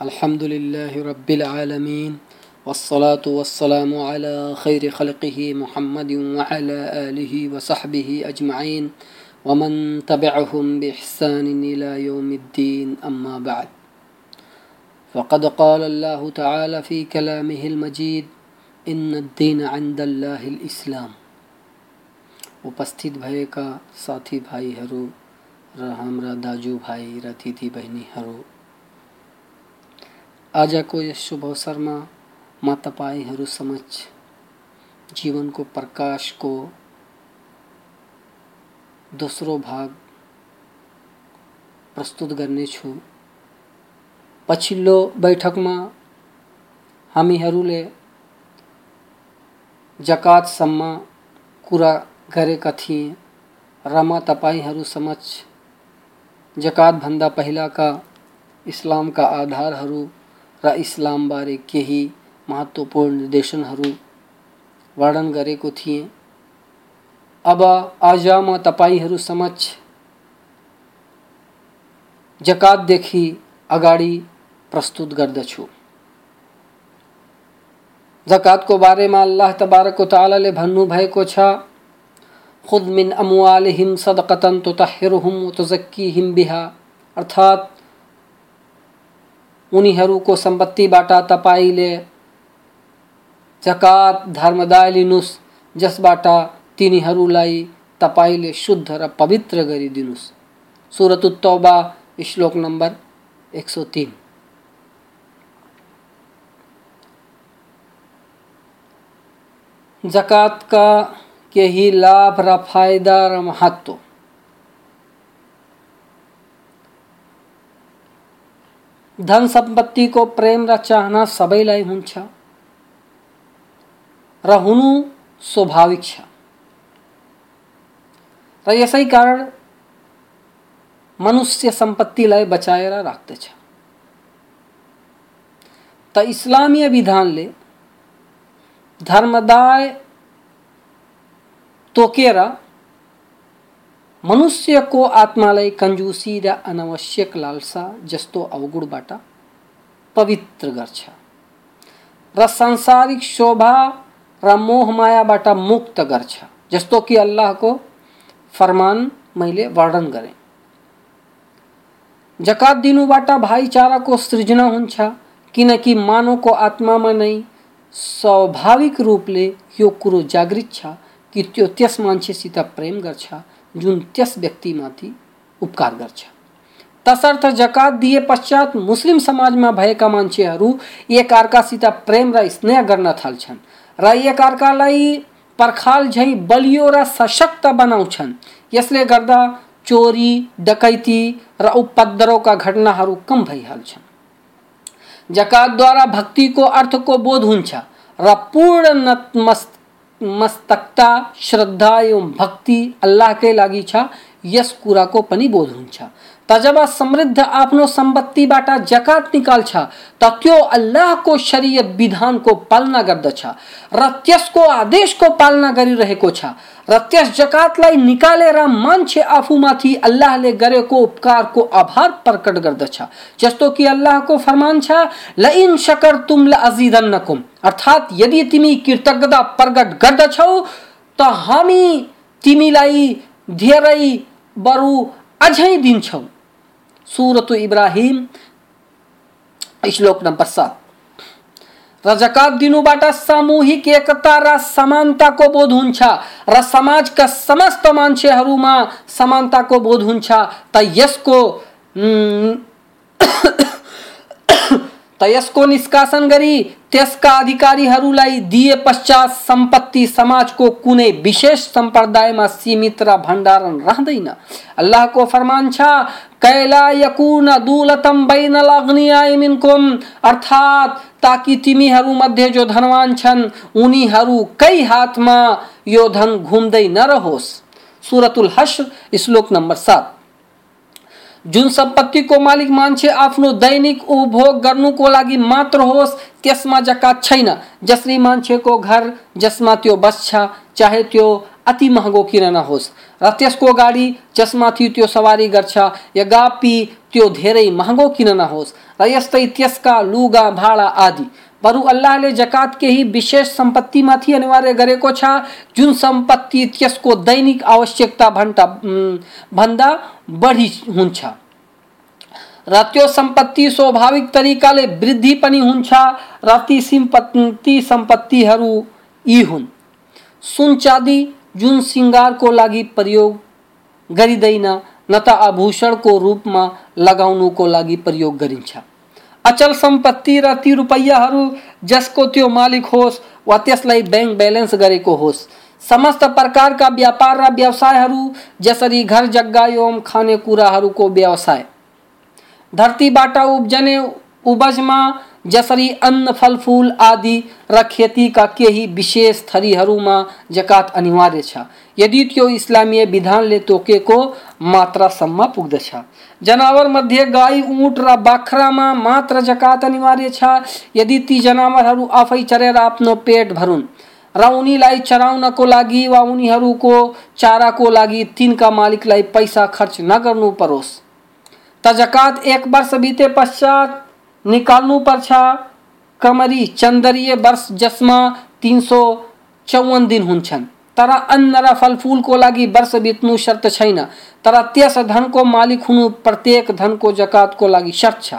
अल्हम्दुलिल्लाह रब्बिल आलमीन वस्सलातु वस्सलामु अला खैर खल्क़िहि मुहम्मद व अला आलिहि व सहबिहि अजमईन वमन तबिअहुम बिइहसान इला यौमिद्दीन अम्मा बाद फ़क़द क़ाल अल्लाह तआला फ़ी कलामिहिल मजीद इन्न द्दीन इन्दल्लाहिल इस्लाम उपस्थित भएका साथी भाइहरू र हाम्रा दाजुभाइ र दिदीबहिनीहरू आजको यस शुभ अवसर में म तपाईँहरू समक्ष जीवनको प्रकाशको दोस्रो भाग प्रस्तुत करने गर्नेछु। पछिल्लो बैठकमा हामीहरूले जकातसम्म कुरा गरेका थिएँ र म तपाईँहरू समक्ष जकातभन्दा पहिलाका इस्लामका आधारहरू र इस्लामबारे केही महत्त्वपूर्ण निर्देशनहरू वर्णन गरेको थिएँ। अब आज म तपाईँहरू समक्ष जकातदेखि अगाडि प्रस्तुत गर्दछु। जकातको बारेमा अल्लाह तबारक तालाले भन्नुभएको छ, खुद मिन अमवालिहिम सदकतन तुतहिरुहुम तुजक्कीहिम बिहा। अर्थात् उनीहरूको सम्पत्तिबाट तपाईँले जकात धर्मदाय लिनुहोस् जसबाट तिनीहरूलाई तपाईँले शुद्ध र पवित्र गरिदिनुहोस् सुरत तौबा, श्लोक नम्बर एक सौ तिन। जकातका केही लाभ र फाइदा र महत्त्व धन सम्पत्तिको प्रेम र चाहना सबैलाई हुन्छ र हुनु स्वाभाविक छ। र यसै कारण मनुष्य सम्पत्तिलाई बचाएर राख्दछ त इस्लामीय विधानले धर्मदाय तोकेर मनुष्यको आत्मालाई कन्जुसी र अनावश्यक लालसा जस्तो अवगुणबाट पवित्र गर्छ र सांसारिक शोभा र मुक्त गर्छ, जस्तो कि अल्लाहको फरमान मैले वर्णन गरेँ। जकात दिनुबाट भाइचाराको सृजना हुन्छ, किनकि मानवको आत्मामा नै स्वाभाविक रूप रूपले यो कुरो जागृत छ कि त्यो त्यस मान्छेसित प्रेम गर्छ जुन त्यस व्यक्तिमाथि उपकार गर्छ तसर्थ जकात दिए पश्चात मुस्लिम समाजमा भएका मान्छेहरू एकअर्कासित प्रेम र स्नेह गर्न थाल्छन् र एकअर्कालाई पर्खाल झैँ बलियो र सशक्त बनाउँछन् यसले गर्दा चोरी, डकैती र उपद्रवका घटनाहरू कम भइहाल्छन् जकातद्वारा भक्तिको अर्थको बोध हुन्छ र पूर्ण नतमस्त मस्तकता श्रद्धा एवं भक्ति अल्लाहकै लागी छा पनी बोध हुन्छ त जब समृद्ध आफ्नो सम्पत्तिबाट जकात निकाल्छ त त्यो अल्लाहको शरीयत विधानको पालना गर्दछ र त्यसको आदेशको पालना गरिरहेको छ? र त्यस जकातलाई निकालेर मान्छे आफूमाथि अल्लाहले गरेको उपकारको आभार प्रकट गर्दछ जस्तो कि अल्लाहको फरमान छ ल शकर तुम ल अजिदन्नकुम अर्थात् यदि तिमी कृतज्ञता प्रकट गर्दछौ त हामी तिमीलाई धेरै बरु अझै दिन्छौ। सुरत इब्राहिम श्लोक नम्बर सात। र जकात दिनुबाट सामूहिक एकता र समानताको बोध हुन्छ र समाजका समस्त मान्छेहरूमा समानताको बोध हुन्छ त यसको त यसको निष्कासन गरी त्यसका अधिकारीहरूलाई दिए पश्चात संपत्ति समाजको कुनै विशेष सम्प्रदायमा सीमित र भण्डारण रहँदैन। अल्लाहको फरमान छ कैला यकुन दुलतम अर्थात् ताकि तिमीहरू मध्ये जो धनवान छन् उनीहरूकै हातमा यो धन घुम्दै नरहोस् सुरतुल हश्र, श्लोक नम्बर सात। जुन सम्पत्तिको मालिक मान्छे आफ्नो दैनिक उपभोग गर्नुको लागि मात्र होस्, त्यसमा जकात छैन। जसरी मान्छेको घर, जसमा त्यो बस्छ, चाहे त्यो अति महँगो किन नहोस् र गाडी जसमाथि त्यो सवारी गर्छ यद्यपि त्यो धेरै महँगो किन नहोस्, र यस्तै त्यसका लुगा, भाडा आदि। बरु अल्लाहले जकात केही विशेष सम्पत्तिमाथि अनिवार्य गरेको छ, जुन संपत्ति त्यसको दैनिक आवश्यकता भन्दा भन्दा बढी हुन्छ। र त्यो संपत्ति स्वाभाविक तरिकाले वृद्धि पनि हुन्छ, र ती संपत्ति सम्पत्तिहरू यी हुन्। सुन चाँदी जुन सिङ्गारको लागि प्रयोग गरिँदैन न त आभूषणको रूपमा लगाउनुको लागि प्रयोग गरिन्छ। अचल संपत्ति र ती रुपैयाँहरू जसको त्यो मालिक होस् वा त्यसलाई ब्याङ्क ब्यालेन्स गरेको होस्, समस्त प्रकारका व्यापार र व्यवसायहरू, जसरी घर जग्गा एवं खानेकुराहरूको व्यवसाय, धरतीबाट उब्जने उपजमा जसरी अन्न, फल, फूल आदि र खेतीका केही विशेष थरीहरूमा जकात अनिवार्य छ। यदि त्यो इस्लामीय विधानले तोकेको मात्रासम्म पुग्दछ। जनावर मध्ये गाई, ऊँट र बाख्रामा मात्र जकात अनिवार्य छ। यदि ती जनावरहरू आफै चरेर आफ्नो पेट भरुन्, र उनीलाई चराउनको लागि वा उनीहरूको चाराको लागि तिनका मालिकलाई पैसा खर्च नगर्नु परोस्, त जकात एक वर्ष बीते पश्चात निकाल्नु पर्छ कमरी चन्द्रीय वर्ष जसमा तिन सौ चौवन दिन हुन्छन् तर अन्न र फलफुलको लागि वर्ष बित्नु शर्त छैन। तर त्यस धनको मालिक हुनु प्रत्येक धनको जकातको लागि शर्त छ।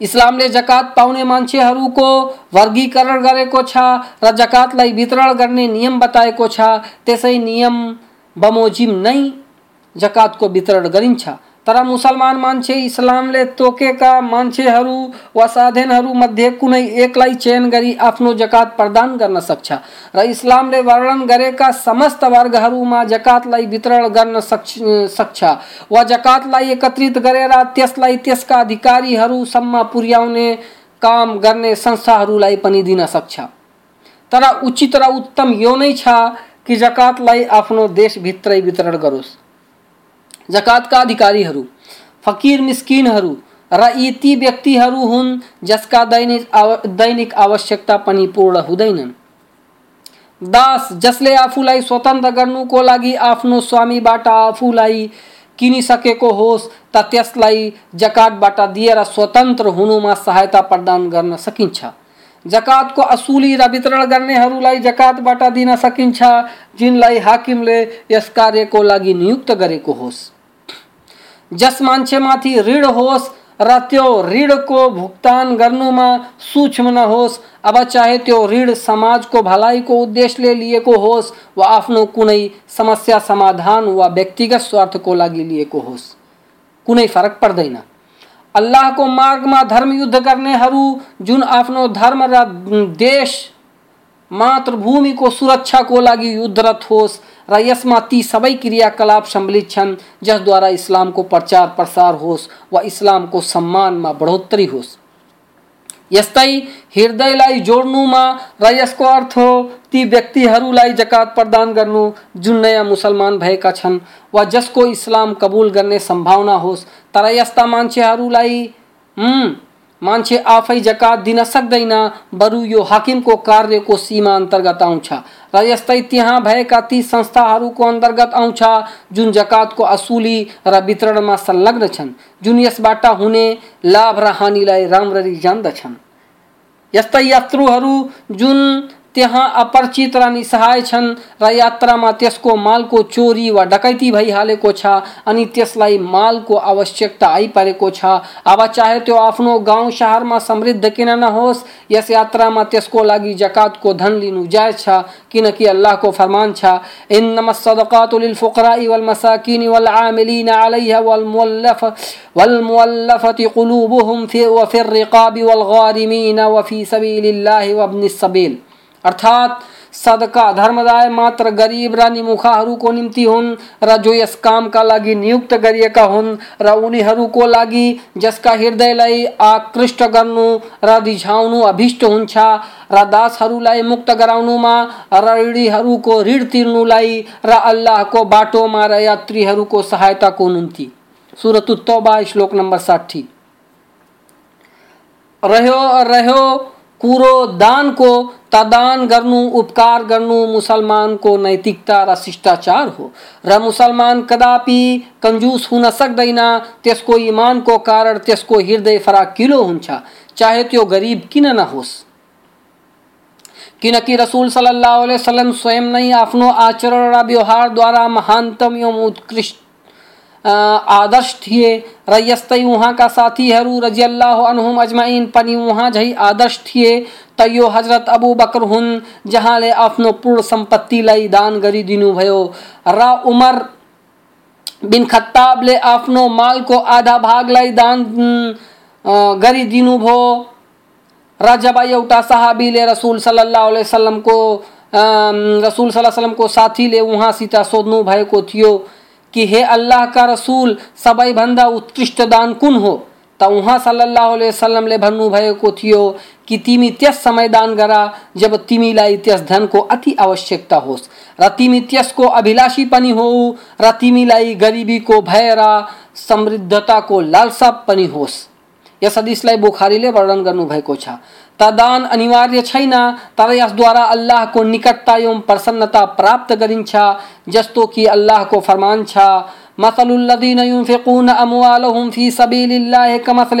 इस्लामले जकात पाउने मान्छेहरूको वर्गीकरण गरेको छ र वितरण गर्ने नियम बताएको छ। नियम बमोजिम नै जकातको वितरण गरिन्छ। तर मुसलमान मान्छे इस्लामले तोकेका मान्छेहरू वा साधनहरू मध्ये कुनै एकलाई चयन गरी आफ्नो जकात प्रदान गर्न सक्छ। र इस्लामले वर्णन गरेका समस्त वर्गहरूमा जकातलाई वितरण गर्न सक्छ। वा जकातलाई एकत्रित गरेर त्यसलाई त्यसका अधिकारीहरूसम्म पुर्याउने काम गर्ने संस्थाहरूलाई पनि दिन सक्छ। तर उचित र उत्तम यो नै छ कि जकातलाई आफ्नो देशभित्रै वितरण गरोस्। जकातका अधिकारीहरू फकीर मिस्किनहरू र यी ती व्यक्तिहरू हुन् जसका दैनिक आव, दैनिक आवश्यकता पनि पूर्ण हुँदैनन्। दास जसले आफूलाई स्वतन्त्र गर्नुको लागि आफ्नो स्वामीबाट आफूलाई किनिसकेको होस् त त्यसलाई जकातबाट दिएर स्वतन्त्र हुनुमा सहायता प्रदान गर्न सकिन्छ। जकातको असुली र वितरण गर्नेहरूलाई जकातबाट दिन सकिन्छ जिनलाई हाकिमले यस कार्यको लागि नियुक्त गरेको होस्। जस मान्छेमाथि ऋण होस् र त्यो ऋणको भुक्तान गर्नुमा सूक्ष्म नहोस् अब चाहे त्यो ऋण समाजको भलाइको उद्देश्यले लिएको होस्, वा आफ्नो कुनै समस्या समाधान वा व्यक्तिगत स्वार्थको लागि लिएको होस्। कुनै फरक पर्दैन। अल्लाहको युद्ध करने गर्नेहरू जुन आफ्नो धर्म र देश मातृभूमिको सुरक्षाको लागि युद्धरत होस्, र यसमा ती सब क्रियाकलाप सम्मिलित छन्, जसद्वारा इस्लामको प्रचार प्रसार होस् वा इस्लामको सम्मानमा बढोत्तरी होस्। यस्तै हृदयलाई जोड्नुमा र यसको अर्थ हो, ती व्यक्तिहरूलाई जकात प्रदान गर्नु, जुन नयाँ मुसलमान भएका छन्, वा जसको इस्लाम कबुल गर्ने सम्भावना होस्, तर यस्ता मान्छेहरूलाई मान्छे आफै जकात दिन सक्दैन। बरु यो हाकिमको कार्यको सीमा अंतर्गत आउँछ र यस्तै त्यहाँ भएका ती संस्थाहरूको अंतर्गत आउँछ, जुन जकातको असुली र वितरणमा संलग्न छन्, जुन यसबाट हुने लाभ र हानिलाई राम्ररी जान्दछन्। यस्तै यात्रुहरू, जुन त्यहाँ अपरिचित र निसहाय छन् र यात्रामा त्यसको मालको चोरी वा डकैती भइहालेको छ अनि त्यसलाई मालको आवश्यकता आइपरेको छ। अब चाहे त्यो आफ्नो गाउँ सहरमा समृद्ध किन नहोस्, यस यात्रामा त्यसको लागि जकातको धन लिनु जायज़ छ, किनकि अल्लाहको फरमान छ, इन्नमा सदकात लिल फुकराई वल मसाकिन वल आमिलिन अलैहा वल मुअल्लफ, वल मुअल्लफति फिर रिकाबि वल गारिमीन, व फ़ी सबीलिल्लाहि व इब्निस सबील। अर्थात सदका धर्मदाय मात्र गरिब र निमुखाहरूको निम्ति हुन्, र जो यस कामका लागि नियुक्त गरिएका हुन्, र उनीहरूको लागि जसका हृदयलाई आकृष्ट गर्नु र रिझाउनु अभिष्ट हुन्छ, र दासहरूलाई मुक्त गराउनुमा र ऋणीहरूको ऋण तिर्नुलाई र अल्लाहको बाटोमा र यात्रीहरूको सहायताको निम्ति। सुरत तौबा, श्लोक नम्बर साठी। रह्यो रह्यो कुरो दानको तदान गर्नु, उपकार गर्नु, मुसलमान को नैतिकता र शिष्टाचार हो। र मुसलमान कदापि कंजूस हुन सक्दैन, त्यसको इमानको कारण त्यसको हृदय फराकिलो हुन्छ, चाहे त्यो गरिब किन नहोस्। किनकि रसूल सल्लल्लाहु अलैहि वसल्लम स्वयं नै आफ्नो आचरण र व्यवहारद्वारा महानतम एवं उत्कृष्ट आदर्श थिए र यस्तै उहाँका साथीहरू रजियल्लाह अनहुम अजमाइन, पनि उहाँ झै आदर्श थिए त यो हज़रत अबू बकर हुन् जहाँले आफ्नो पूर्ण सम्पत्तिलाई दान गरिदिनुभयो र उमर बिन खत्ताबले आफ्नो मालको आधा भागलाई दान गरिदिनुभयो र जब एउटा साहबीले रसुल सल्लाह वसल्लमको रसुल सल्लाह वसल्लमको साथीले उहाँसित सोध्नु भएको थियो। कि हे अल्लाह का रसूल सबैभन्दा उत्कृष्ट दान कुन हो? त उहाँ सल्लाह वसल्लमले भन्नुभएको थियो कि तिमी त्यस समय दान गरा जब तिमीलाई त्यस धनको अति आवश्यकता होस्। र तिमी त्यसको अभिलाषी पनि हो र तिमीलाई गरिबीको भय र समृद्धताको लालसा पनि होस्। यस हदिसलाई बुखारीले वर्णन गर्नुभएको छ। तदान अनिवार्य छैन। तर यसद्वारा अल्लाहको निकटता एवं प्रसन्नता प्राप्त गरिन्छ, जस्तो कि अल्लाहको फरमान छ मसलुल्लदीन युनफिकून अमवालहुम फ़ी सबीलिल्लाह कमसल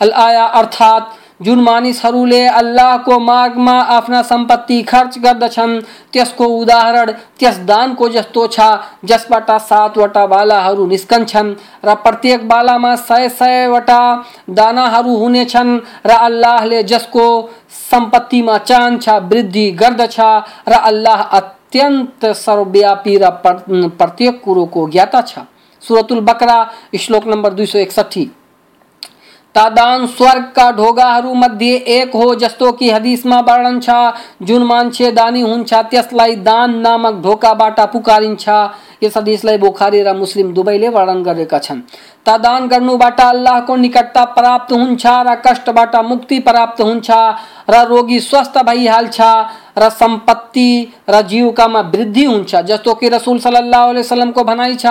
अल आया अर्थात जुन मानिसहरूले अल्लाहको मार्गमा आफ्ना संपत्ति खर्च गर्दछन्, त्यसको उदाहरण, त्यस दानको जस्तो छ, जसबाट सातवटा बालाहरू निस्कन्छन् र प्रत्येक बालामा सय सयवटा दानाहरू हुनेछन् र अल्लाहले जसको सम्पत्तिमा चाहन्छ वृद्धि गर्दछ र अल्लाह अत्यन्त सर्वव्यापी र प्रत्येक कुरोको ज्ञाता छ। सुरतुल बकरा, श्लोक नम्बर दुई सौ तादान स्वर्ग का ढोगाहरू मध्य एक हो, जस्तो कि हदिसमा वर्णन छ, जुन मान्छे दानी हुन्छ, त्यसलाई दान नामक ढोकाबाट पुकारिन्छ। यस हदिसलाई बुखारी र मुस्लिम दुबईले वर्णन गरेका छन्। दान गर्नुबाट अल्लाहको निकटता प्राप्त हुन्छ, र कष्टबाट मुक्ति प्राप्त हुन्छ, र रोगी स्वस्थ भइहाल्छ, र संपत्ति र जीविकामा वृद्धि हुन्छ। जस्तो कि रसुल सल्लाह वसलमको भनाइ छ,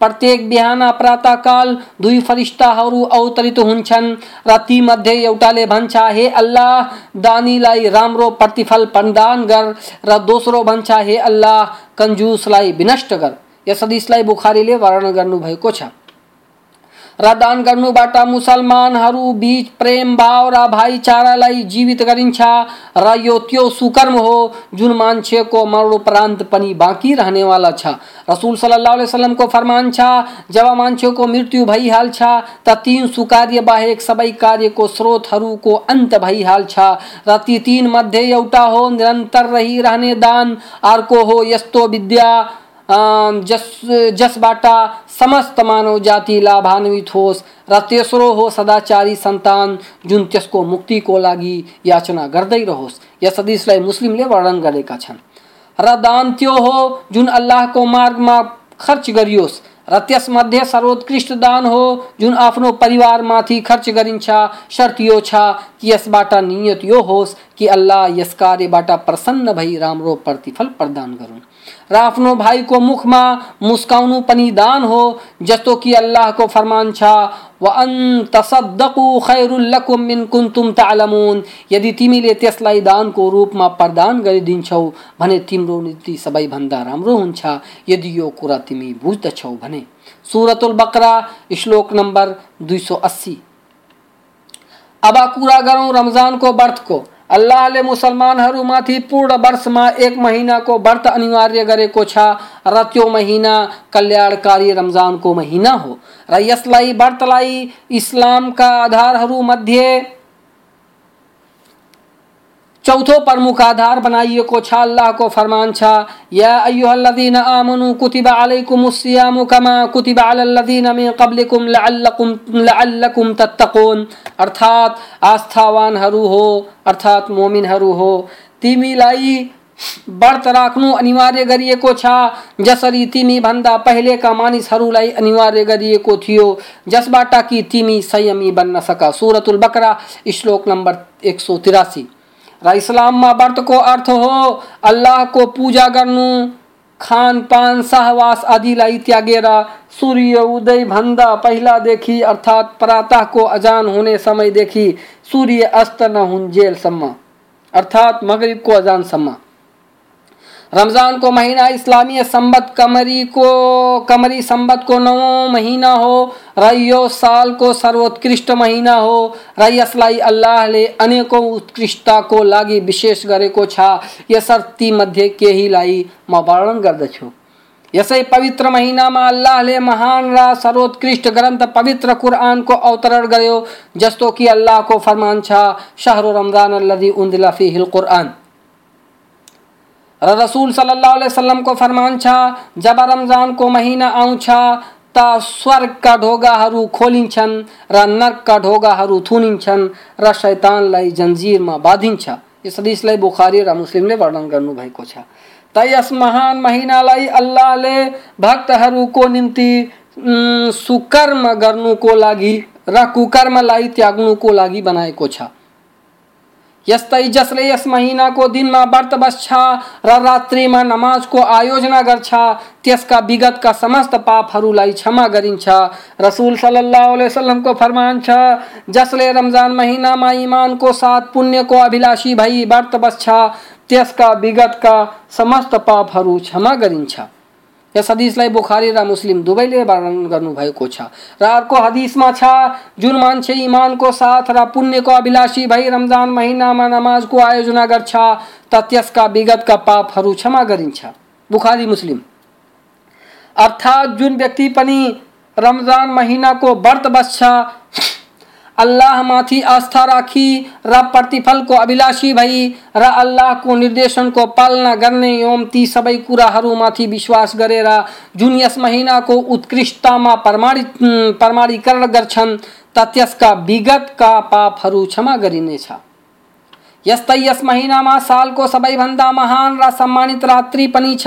प्रत्येक बिहान प्रातःकाल दुई फरिस्ताहरू अवतरित हुन्छन्, र तीमध्ये एउटाले भन्छ, हे अल्लाह, दानीलाई राम्रो प्रतिफल प्रदान गर, र दोस्रो भन्छ, हे अल्लाह कन्जुसलाई विनष्ट गर। यस हदिसलाई बुखारीले वर्णन गर्नुभएको छ। र दान गर्नुबाट मुसलमानहरू बीच प्रेम भाव र भाइचारालाई जीवित गरिन्छ। र यो त्यो सुकर्म हो, जुन मान्छेको मरणोपरान्त पनि बाँकी रहनेवाला छ। रसुल सल्लाह वसलमको फरमान छ, जब मान्छेको मृत्यु भइहाल्छ त तिन सुकार्य बाहेक सबै कार्यको स्रोतहरूको अन्त भइहाल्छ र ती तिन मध्ये एउटा हो, निरन्तर रहिरहने दान। अर्को हो, यस्तो विद्या जस, जसबाट समस्त मानव जाति लाभान्वित होस् र तेस्रो हो सदाचारी सन्तान जुन त्यसको मुक्तिको लागि याचना गर्दै रहोस्। यस हदिसलाई मुस्लिमले वर्णन गरेका छन्। र दान त्यो हो, जुन अल्लाहको मार्गमा खर्च गरियोस्। र त्यसमध्ये सर्वोत्कृष्ट दान हो, जुन आफ्नो परिवारमाथि खर्च गरिन्छ। शर्त यो छ कि यसबाट नियत यो होस् कि अल्लाह यस कार्यबाट प्रसन्न भई राम्रो प्रतिफल प्रदान गरून्। र आफ्नो भाइको मुखमा मुस्काउनु पनि दान हो जस्तो कि अल्लाहको फरमान छ, व अन तसद्दकु खैरुल लकुम मिन कुन्तुम तालमुन यदि तिमीले त्यसलाई दानको रूपमा प्रदान गरिदिन्छौ, भने तिम्रो नीति सबैभन्दा राम्रो हुन्छ, यदि यो कुरा तिमी बुझ्दछौ भने। सुरतुल बकरा, श्लोक नम्बर दुई सौ अस्सी। अब कुरा गरौँ रमजानको व्रतको अल्लाहले मुसलमानहरूमाथि पूर्ण वर्षमा एक महिनाको व्रत अनिवार्य गरेको छ। र त्यो महिना कल्याणकारी रमजानको महिना हो। र यसलाई व्रतलाई इस्लामका आधारहरूमध्ये चौथो प्रमुख आधार बनाइएको अल्लाह को फरमान छ। या अय्युहल्लज़ीन आमनु कुतिबा अलैकुमुस्सियामु कमा कुतिबा अलल्लज़ीन मिन क़ब्लिकुम लअल्लकुम लअल्लकुम तत्तकून। अर्थात आस्थावानहरू हो, अर्थात मोमिनहरू हो। तिमीलाई व्रत राख्नु अनिवार्य गरिएको छ। जसरी तिमी भन्दा पहिलेका मानिसहरूलाई अनिवार्य गरिएको थियो। जसबाट कि तिमी संयमी बन्न सका। सुरतुल बकरा, श्लोक नम्बर एक सौ तिरासी। र इस्लाममा व्रतको अर्थ हो, अल्लाह को पूजा गर्नु खान पान सहवास आदिलाई त्यागेर सूर्य उदय भंदा पहला देखी, अर्थात प्रातः को अजान होने समय देखी, सूर्य अस्त नहुन्जेलसम्म अर्थात् मगरिबको अजानसम्म रमज़ान को महीना, इस्लामी संबत कमरी को, कमरी संबत को नौ महीना हो। रयो साल को सर्वोत्कृष्ट महीना हो। रई असलाई अल्लाह ले अनेकों उत्कृष्टता को लागी विशेष गरे को छा। छ यसर्ती मध्ये केहीलाई म वर्णन गर्दछु यसै पवित्र महिनामा अल्लाहले महान र सर्वोत्कृष्ट ग्रन्थ पवित्र कुरानको अवतरण गर्यो, जस्तो कि अल्लाहको फरमान छ, शहरु रमज़ान अल्लजी उन्दिला फिहिल कुरान। रसूल सल्लल्लाहु अलैहि वसल्लम को फरमान छा, जब रमज़ान को महीना आउँछ त स्वर्गका ढोगाहरू खोलिन्छन् र नर्कका ढोगाहरू थुनिन्छन् र शैतानलाई जन्जिरमा बाँधिन्छ यस हदिसलाई बुखारी र मुस्लिमले वर्णन गर्नुभएको छ। त यस महान महिनालाई अल्लाहले भक्तहरूको निम्ति सुकर्म गर्नुको लागि, र कुकर्मलाई त्याग्नुको लागि बनाएको छ। यस्तै जसले यस महिनाको दिनमा व्रत बस्छ र रात्रिमा नमाजको आयोजना गर्छ, त्यसका विगतका समस्त पापहरूलाई क्षमा गरिन्छ। रसुल सल्लल्लाहु अलैहि वसल्लमको फरमान छ, जसले रमज़ान महिनामा इमानको साथ पुण्यको अभिलाषी भई व्रत बस्छ त्यसका विगतका समस्त पापहरू क्षमा गरिन्छ। यस हदिसलाई बुखारी र मुस्लिम दुवैले वर्णन गर्नुभएको छ। र अर्को हदिसमा छ, जुन मान्छे इमानको साथ र पुण्यको अभिलाषी भई रमज़ान महिनामा नमाजको आयोजना गर्छ, त त्यसका विगतका पापहरू क्षमा गरिन्छ। बुखारी, मुस्लिम। अर्थात् जुन व्यक्ति पनि रमज़ान महिनाको व्रत बस्छ अल्लाह माथि आस्था राखी र प्रतिफल को अभिलाषी भई, र निर्देशन को पालना करने एवं ती सबै कुराहरूमाथि विश्वास गरेर जुन यस महिनाको उत्कृष्टतामा प्रमाणित, प्रमाणीकरण गर्छन् त त्यसका विगतका पापहरू क्षमा गरिनेछ। यस्तै यस महिनामा सालको सबैभन्दा महान र सम्मानित रात्रि पनि छ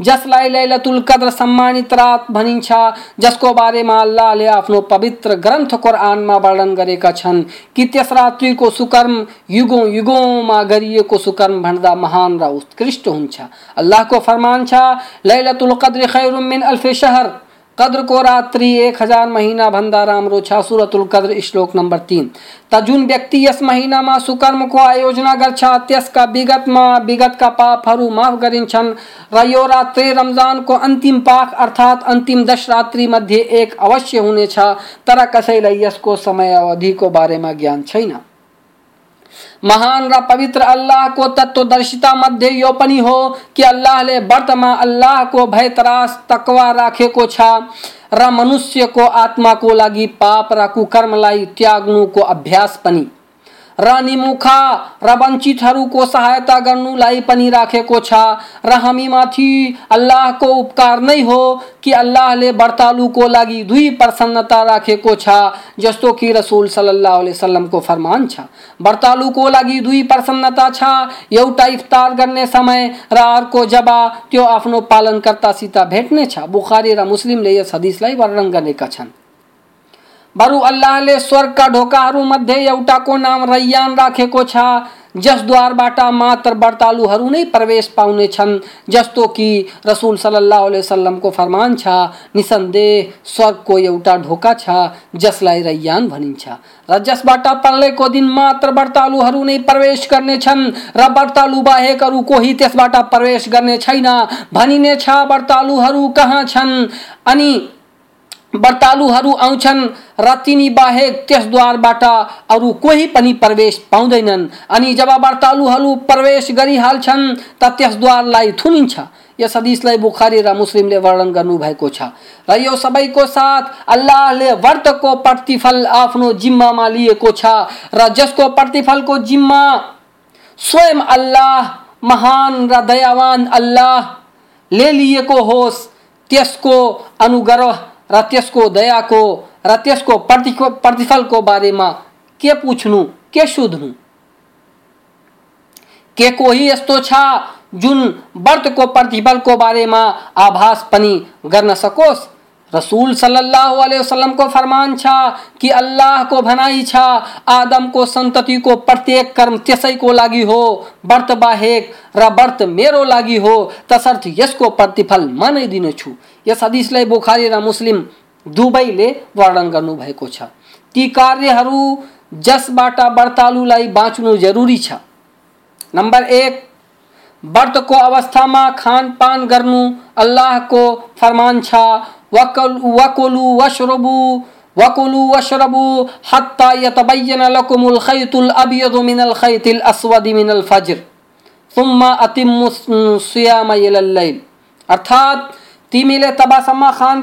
जसलाई लैलतुल कद्र सम्मानित रात भनिन्छ, जसको बारेमा अल्लाहले आफ्नो पवित्र ग्रन्थ कुरानमा वर्णन गरेका छन्। कि त्यस रात्रिको सुकर्म युगौँ युगौँमा गरिएको सुकर्म भन्दा महान र उत्कृष्ट हुन्छ। अल्लाहको फरमान छ, लैलतुल कद्र खैरुम मिन अल्फ शहर। कद्र को रात्रि एक हज़ार महीना भन्दा राम्रो छ सुरतुल कद्र, श्लोक नंबर तीन। त जुन व्यक्ति यस महिनामा सुकर्मको आयोजना गर्छ त्यसका विगतमा विगतका पापहरू माफ़ गरिन्छन्। र रात्रि रमजानको अंतिम पाक अर्थात् अन्तिम दश रात्रि मध्य एक अवश्य हुनेछ, तर कसैलाई यसको समय अवधिको बारेमा ज्ञान छैन। महान र पवित्र अल्लाह को तत्वदर्शिता मध्य यो पनि हो कि अल्लाह ले वर्तमान अल्लाह को भय तरास, तकवा, राखे को छा, र आत्मा को लागी पाप, र त्यागनु को अभ्यास पनि। र निमुखा र वञ्चितहरूको सहायता गर्नुलाई पनि राखेको छ। र हामीमाथि अल्लाहको उपकार नै हो कि अल्लाहले व्रतालुको लागि दुई प्रसन्नता राखेको छ, जस्तो कि रसुल सल्लाह वसल्लमको फरमान छ। व्रतालुको लागि दुई प्रसन्नता छ, एउटा इफ्तार गर्ने समय र अर्को जब त्यो आफ्नो पालनकर्तासित भेट्नेछ बुखारी र मुस्लिमले यस हदिसलाई वर्णन गरेका छन्। बरु अल्लाहले स्वर्गका ढोकाहरूमध्ये एउटाको नाम रैयान राखेको छ। जसद्वारबाट मात्र व्रतालुहरू नै प्रवेश पाउनेछन् जस्तो कि रसुल सल्लाह वसल्लमको फरमान छ निसन्देह स्वर्गको एउटा ढोका छ, जसलाई रैयान भनिन्छ। र जसबाट प्रलयको दिन मात्र व्रतालुहरू नै प्रवेश गर्नेछन् र व्रतालु बाहेक अरू कोही त्यसबाट प्रवेश गर्ने छैन। भनिनेछ व्रतालुहरू कहाँ छन्? अनि व्रतालुहरू आउँछन्। र तिनी बाहेक त्यस द्वारबाट अरू कोही पनि प्रवेश पाउँदैनन्। अनि जब व्रतालुहरू प्रवेश गरिहाल्छन्, त त्यस द्वारलाई थुनिन्छ। यस हदिसलाई बुखारी र मुस्लिमले वर्णन गर्नुभएको छ। र यो सबैको साथ अल्लाहले व्रतको प्रतिफल आफ्नो जिम्मामा लिएको छ। र जसको प्रतिफलको जिम्मा स्वयं अल्लाह, महान र दयावान अल्लाहले लिएको होस्, त्यसको अनुग्रह र त्यसको दयाको र त्यसको प्रतिफलको बारेमा के पुछ्नु, के सोध्नु? के कोही यस्तो छ जुन व्रतको, प्रतिफलको बारेमा आभास पनि गर्न सकोस्? रसूल सल्लल्लाहु अलैहि वसल्लम को फरमान छा कि अल्लाह को भनाई छा आदम को संतति को प्रत्येक कर्म त्यसै को लागि हो, व्रत बाहेक र व्रत मेरो लागि हो, तसर्थ यसको प्रतिफल म नै दिनेछु। यस हदिसलाई बुखारी र मुस्लिम दुवैले वर्णन गर्नुभएको छ। ती कार्यहरू जसबाट व्रतालुलाई बाँच्नु जरुरी छ। नम्बर एक, व्रतको अवस्थामा खानपान गर्नु अल्लाहको फरमान छ। वकुलु वशरबु वकुलु वशरबु, हत्ता यतबय्यन लकुमुल सुम्मा अतिम्मु सियाम अर्थात तिमीले तबसम्म खान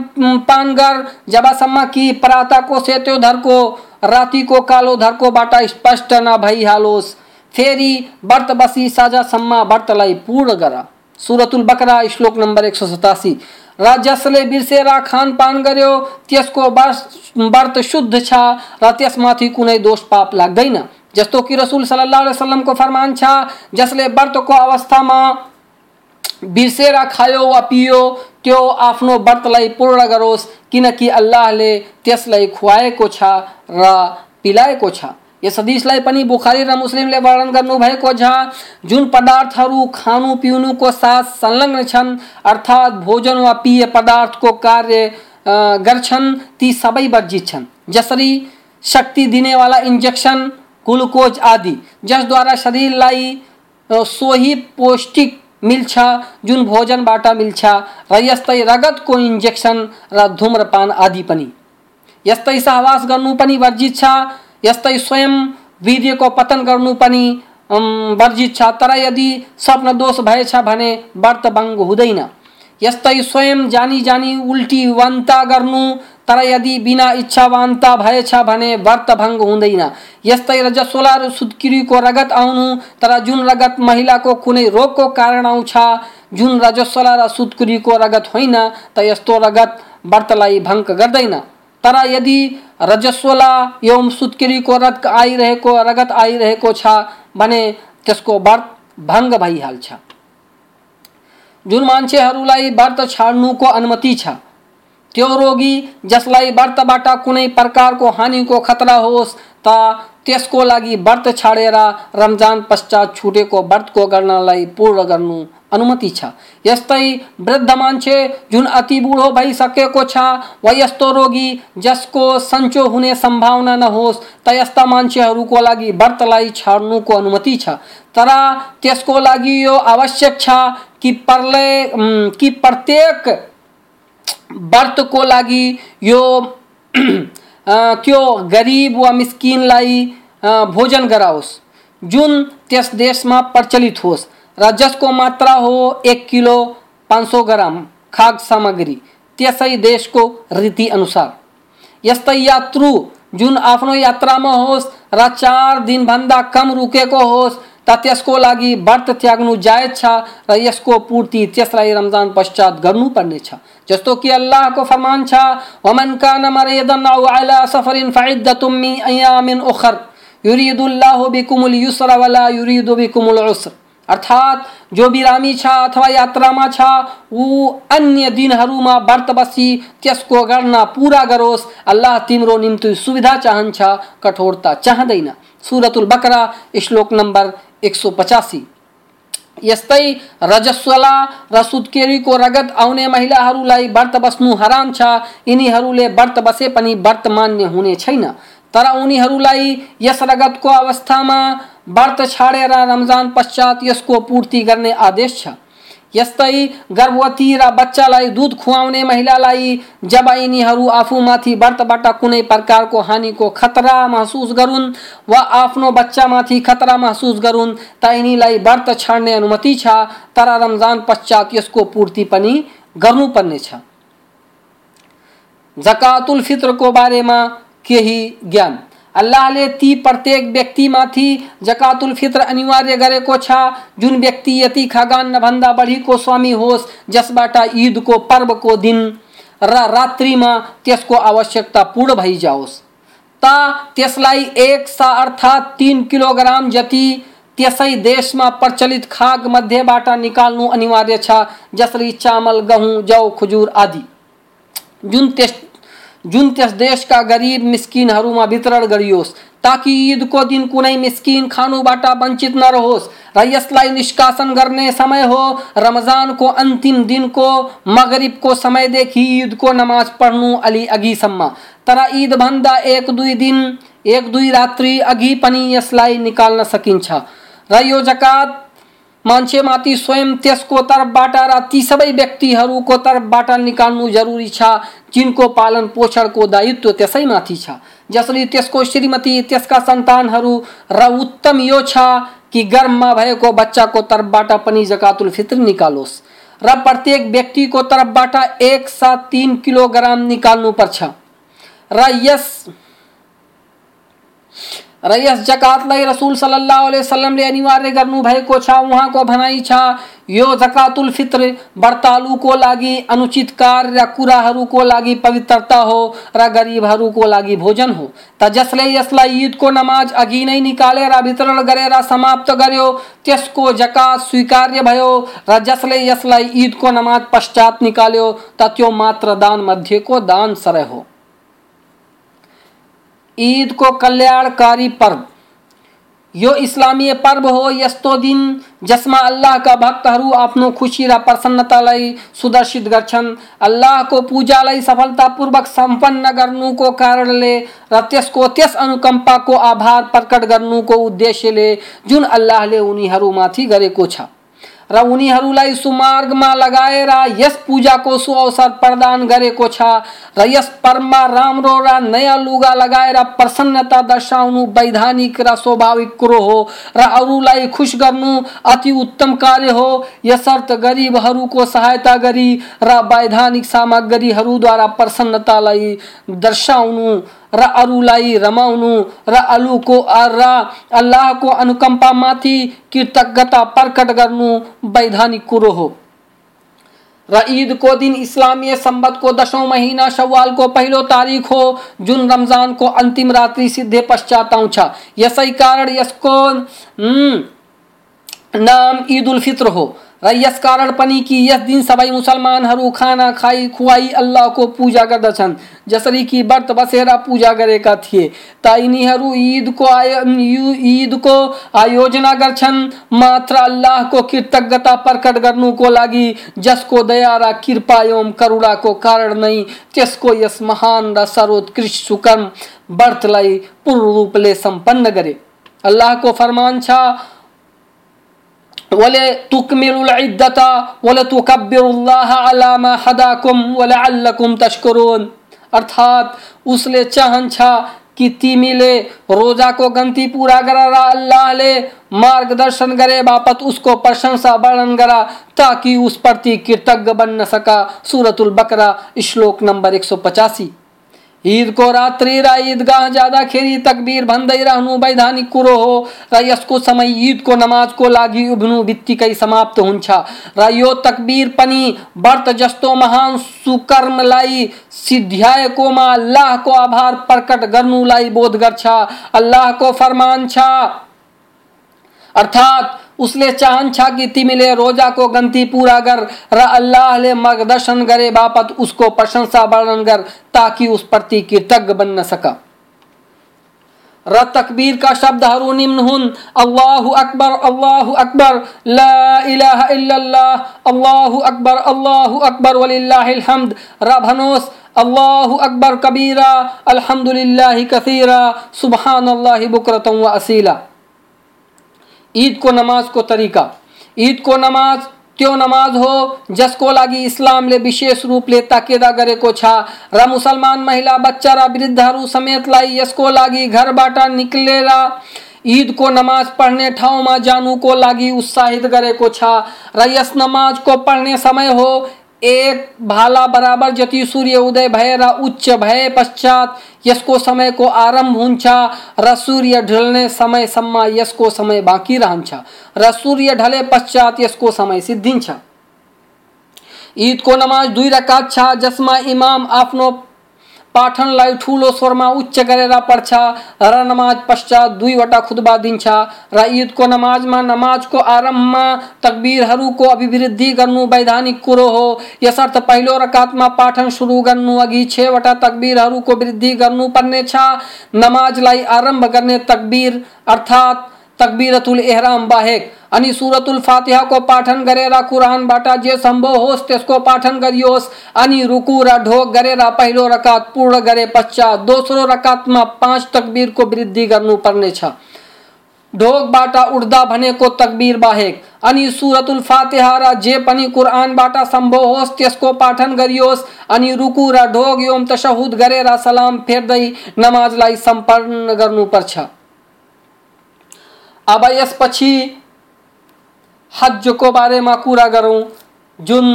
पान गर, जबसम्म कि प्रातको सेतो धरको, रातिको कालो धर्कोबाट स्पष्ट नभइहालोस्। फेरि व्रत बसी साँझसम्म व्रतलाई पूर्ण गर। सुरतुल बकरा, श्लोक नम्बर एक सौ सतासी। र जसले बिर्सेर खानपान गर्यो, त्यसको व्रत शुद्ध छ र त्यसमाथि कुनै दोष पाप लाग्दैन। जस्तो कि रसुल सल्लाह वसल्लमको फरमान छ, जसले व्रतको अवस्थामा बिर्सेर खायो वा पियो, त्यो आफ्नो व्रतलाई पूर्ण गरोस्, किनकि अल्लाहले त्यसलाई खुवाएको छ र पिलाएको छ। यस हदिसलाई पनि बुखारी र मुस्लिमले वर्णन गर्नुभएको छ, जुन पदार्थहरू खानु पिउनुको साथ संलग्न छन्, अर्थात् भोजन वा पेय पदार्थको कार्य गर्छन्, ती सबै वर्जित छन्। जसरी शक्ति दिनेवाला इन्जेक्सन ग्लुकोज आदि, जसद्वारा शरीरलाई सोही पौष्टिक मिल्छ, जुन भोजनबाट मिल्छ, र यस्तै रगतको इन्जेक्सन र धूम्रपान आदि पनि। यस्तै सहवास गर्नु पनि वर्जित छ, यस्तै स्वयं वीर्यको पतन गर्नु पनि वर्जित छ। तर यदि स्वप्न दोष भएछ भने व्रत भङ्ग हुँदैन। यस्तै स्वयं जानी जानी उल्टी वान्ता गर्नु तर यदि बिना इच्छा वान्ता भएछ भने व्रत भङ्ग हुँदैन। यस्तै र सुत्किरीको रगत आउनु, तर जुन रगत महिलाको कुनै रोगको कारण आउँछ, जुन रजस्वला र सुत्कुरीको रगत होइन, त यस्तो रगत व्रतलाई भङ्ग गर्दैन। तर यदि रजस्वला एवं सुत्केरीको रगत आइरहेको रगत आइरहेको छ भने त्यसको व्रत भङ्ग भइहाल्छ। जुन मान्छेहरूलाई व्रत छाड्नुको अनुमति छ त्यो रोगी जसलाई व्रतबाट कुनै प्रकारको हानिको खतरा होस् त त्यसको लागि व्रत छाडेर रमज़ान पश्चात छुटेको व्रतको गर्नलाई पूर्ण गर्नु अनुमति छ। यस्तै वृद्ध मान्छे जुन अति बुढो भइसकेको छ वा यस्तो रोगी जसको सन्चो हुने सम्भावना नहोस् त यस्ता मान्छेहरूको लागि व्रतलाई छाड्नुको अनुमति छ। तर त्यसको लागि यो आवश्यक छ कि प्रलय कि प्रत्येक व्रतको लागि यो त्यो गरिब वा मिस्किनलाई भोजन गराओस्। जुन त्यस देशमा प्रचलित होस् र जसको मात्रा हो एक किलो पाँच सौ ग्राम खाग सामग्री, त्यसै देशको रीति अनुसार। यस्तै यात्रु जुन आफ्नो यात्रामा होस्, र चार दिनभन्दा कम रुकेको होस्, त त्यसको लागि व्रत त्याग्नु जायज़ छ, र यसको पूर्ति त्यसलाई रमज़ान पश्चात गर्नुपर्ने छ जस्तो कि अल्लाहको फरमान छ, वमन कान मरिदन औ अला सफरिन फइद्दतुम मिन अयामिन उखर, युरिदुल्लाहु बिकुमुल युस्र वला युरिदु बिकुमुल उस्र। अर्थात, जो बिरामी छ अथवा यात्रामा छ, ऊ अन्य दिनहरूमा व्रत बसी त्यसको गर्न पुरा गरोस्। अल्लाह तिम्रो निम्ति सुविधा चाहन्छ, कठोरता चाहँदैन। सुरतुल बकरा, श्लोक नम्बर एक सौ पचासी। यस्तै रजस्वला र सुत्केरीको रगत आउने महिलाहरूलाई व्रत बस्नु हराम छ। व्रत बसे व्रत मान्य हुने छैन। तर उनीहरूलाई यस रगतको अवस्थामा व्रत छाडेर रमज़ान पश्चात यसको पूर्ति गर्ने आदेश छ। यस्तै गर्भवती र बच्चालाई दुध खुवाउने महिलालाई जब यिनीहरू आफूमाथि व्रतबाट कुनै प्रकारको हानिको खतरा महसुस गरून् वा आफ्नो बच्चामाथि खतरा महसुस गरून् त यिनीलाई व्रत छाड्ने अनुमति छ, तर रमज़ान पश्चात यसको पूर्ति पनि गर्नुपर्नेछ। जकातुल फित्रको बारेमा केही ज्ञान। अल्लाहले ती प्रत्येक व्यक्तिमाथि जकातुल फित्र अनिवार्य गरेको छ। जुन व्यक्ति यति खगान भन्दा बढीको स्वामी होस् जसबाट ईदको पर्वको दिन, र रात्रिमा त्यसको आवश्यकता पूर्ण भइजाओस् त त्यसलाई एक सा अर्थात् तिन किलोग्राम जति त्यसै देशमा प्रचलित खाग मध्येबाट निकाल्नु अनिवार्य छ, जसरी चामल, गहुँ, जौ, खजुर आदि। जुन त्यस जुन त्यस गरिब मिस्किनहरूमा वितरण गरियोस्, ताकि ईदको दिन कुनै मिस्किन खानुबाट वञ्चित नरहोस् र यसलाई निष्कासन गर्ने समय हो, रमजानको अन्तिम दिनको, मगरिबको समयदेखि ईदको नमाज़ पढ्नु अलि अघिसम्म। तर ईदभन्दा एक दुई दिन, एक दुई रात्रि अघि पनि यसलाई निकाल्न सकिन्छ। र यो जकात मान्छेमाथि स्वयं त्यसको तर्फबाट र ती सबै व्यक्तिहरूको तर्फबाट निकाल्नु जरुरी छ, जिनको पालन पोषणको दायित्व त्यसैमाथि छ। जसरी त्यसको श्रीमती, त्यसका सन्तानहरू र उत्तम यो छ कि गर्भमा भएको बच्चाको तर्फबाट पनि जकातुल फित्र निकालोस् र प्रत्येक व्यक्तिको तर्फबाट एक साथ तिन किलोग्राम निकाल्नुपर्छ र यस र यस जकातलाई रसूल सल्लल्लाहु अलैहि वसल्लमले अनिवार्य गर्नुभएको छ उहाँको भनाइ छ। यो जकातुल फित्र व्रतालुको लागि, अनुचित कार्य र कुराहरूको लागि पवित्रता हो, र गरिबहरूको लागि भोजन हो। त जसले यसलाई ईदको नमाज़ अघि नै निकालेर वितरण गरेर समाप्त गर्यो त्यसको जकात स्वीकार्य भयो, र जसले यसलाई ईदको नमाज़ पश्चात निकाल्यो त त्यो मात्र दान मध्येको दान सरे हो। ईद को कल्याणकारी पर्व। यो इस्लामीय पर्व हो, यस्तो दिन जसमा अल्लाहका भक्तहरू आफ्नो खुसी र प्रसन्नतालाई सुदर्शित गर्छन्। अल्लाहको पूजालाई सफलतापूर्वक सम्पन्न गर्नुको कारणले र त्यसको त्यस अनुकम्पाको आभार प्रकट गर्नुको उद्देश्यले जुन अल्लाहले उनीहरूमाथि गरेको छ। र उनीहरूलाई सुमार्गमा लगाएर यस पूजाको सुअवसर प्रदान गरेको छ। र यस पर्वमा राम्रो र नयाँ लुगा लगाएर प्रसन्नता दर्शाउनु वैधानिक र स्वाभाविक कुरो हो र अरूलाई खुस गर्नु अति उत्तम कार्य हो। यसर्थ गरिबहरूको सहायता गरी र वैधानिक सामग्रीहरूद्वारा प्रसन्नतालाई दर्शाउनु र अरूलाई रमाउनु र अल्लुको र अल्लाहको अनुकम्पामाथि कृतज्ञता प्रकट गर्नु वैधानिक कुरो हो। र ईदको दिन इस्लामीय सम्बत दसौँ महीना सवालको पहिलो तारिक हो, जुन रमजानको अन्तिम रात्रि सिद्धे पश्चात आउँछ। यसै कारण यसको नाम ईद उल फित्र हो। यस कारण पनि कि यस दिन सबै मुसलमानहरू खाना खाई खुवाई अल्लाहको पूजा गर्दछन् जसरी कि व्रत बसेर पूजा गरेका थिए। त यिनीहरू ईदको आय ईदको आयोजना गर्छन् मात्र अल्लाहको कृतज्ञता प्रकट गर्नुको लागि जसको दया र कृपा एवं करुणाको कारण नै त्यसको यस महान र सर्वोत्कृष्ट सुकर्म व्रतलाई पूर्ण रूपले सम्पन्न गरे अल्लाहको फरमान छ तुकमिलुल इद्दता वले तुकब्बिरुल्लाह अला मा हदाकुम वलअल्लकुम तशकुरून अर्थात उसले चाहन्छ कि तिमीले रोजाको गन्ती पुरा गर र अल्लाहले मार्गदर्शन गरे बापत उसको प्रशंसा वर्णन गरा ताकि उस प्रति कृतज्ञ बन्न सका सूरतुल बकरा श्लोक नंबर एक सौ पचासी ईद को रात्रि र ईदगाह जाँदाखेरि तकबीर भन्दै रहनु वैधानिक कुरो। हो र यसको समय ईदको नमाजको लागि उभिनु बित्तिकै समाप्त हुन्छ र तकबीर पनि व्रत जस्तो महान सुकर्मलाई सिद्ध्याएकोमा अल्लाहको आभार प्रकट गर्नुलाई बोध गर्छ। अल्लाहको फरमान छ अर्थात् उसले चाहन्छ कि रोजा को गंती पूरा कर। र अल्लाहले मार्गदर्शन करे बापत उसको प्रशंसा वर्णन कर, ताकि उस प्रति कृतज्ञ बन्न सका। र तकबीर का शब्दहरू निम्न हुन्, अल्लाहु अकबर अल्लाहु अकबर, ला इलाहा इल्लल्लाह, अल्लाहु अकबर अल्लाहु अकबर, वलिल्लाहिल हम्द। र भनोस्, अल्लाहु अकबर कबीरा, अल्हम्दुलिल्लाहि कसीरा, सुबहानल्लाहि बुकरतम व असीला। ईद को नमाज़ को तरीका। ईद को नमाज़ त्यो नमाज़ हो? जसको लागि इस्लामले विशेष रूपले ताकेदा गरेको छ। र मुसलमान महिला, बच्चा र वृद्धहरू समेतलाई यसको लागि घरबाट निक्लेर ईदको नमाज़ पढ्ने ठाउँमा जानुको लागि उत्साहित गरेको छ। र यस नमाजको पढ्ने समय हो एक भाला बराबर जति सूर्य उदय भय र उच्च भय पश्चात यसको समयको आरंभ हुन्छ र सूर्य ढल्ने समयसम्म यसको समय बाँकी रहन्छ र सूर्य ढले पश्चात यसको समय सिद्धिन्छ। ईदको नमाज़ दुई रकात छ, जसमा इमाम आफ्नो पाठनलाई ठुलो स्वरमा उच्च गरेर पढ्छ, र नमाज़ पश्चात दुईवटा खुतबा दिन्छ। र ईदको नमाजमा नमाजको आरम्भमा तकबिरहरूको अभिवृद्धि गर्नु वैधानिक कुरो हो। यसर्थ पहिलो रकातमा पाठन सुरु गर्नु अघि छवटा तकबिरहरूको वृद्धि गर्नुपर्नेछ नमाजलाई आरंभ गर्ने तकबिर, अर्थात् तकबीरतुल एहराम बाहेक। अनि सुरतुल फातिहा को पाठन गरेर कुरानबाट जे सम्भव होस्, त्यसको पाठन गरियोस्। अनि रुकु र ढोक गरेर पहिलो रकात, पूर्ण गरे पश्चात। दोस्रो रकातमा पाँच तकबीरको वृद्धि गर्नुपर्नेछ। ढोकबाट उठ्दा भनेको तकबीर बाहेक। अनि सुरतुल फातिहा र जे पनि कुरानबाट सम्भव होस्, त्यसको पाठन गरियोस्। अनि रुकु र ढोक एवं तशहुद गरेर सलाम फेर्दै नमाजलाई सम्पन्न गर्नुपर्छ। अब यसपछि हजको बारेमा कुरा? गरौँ जुन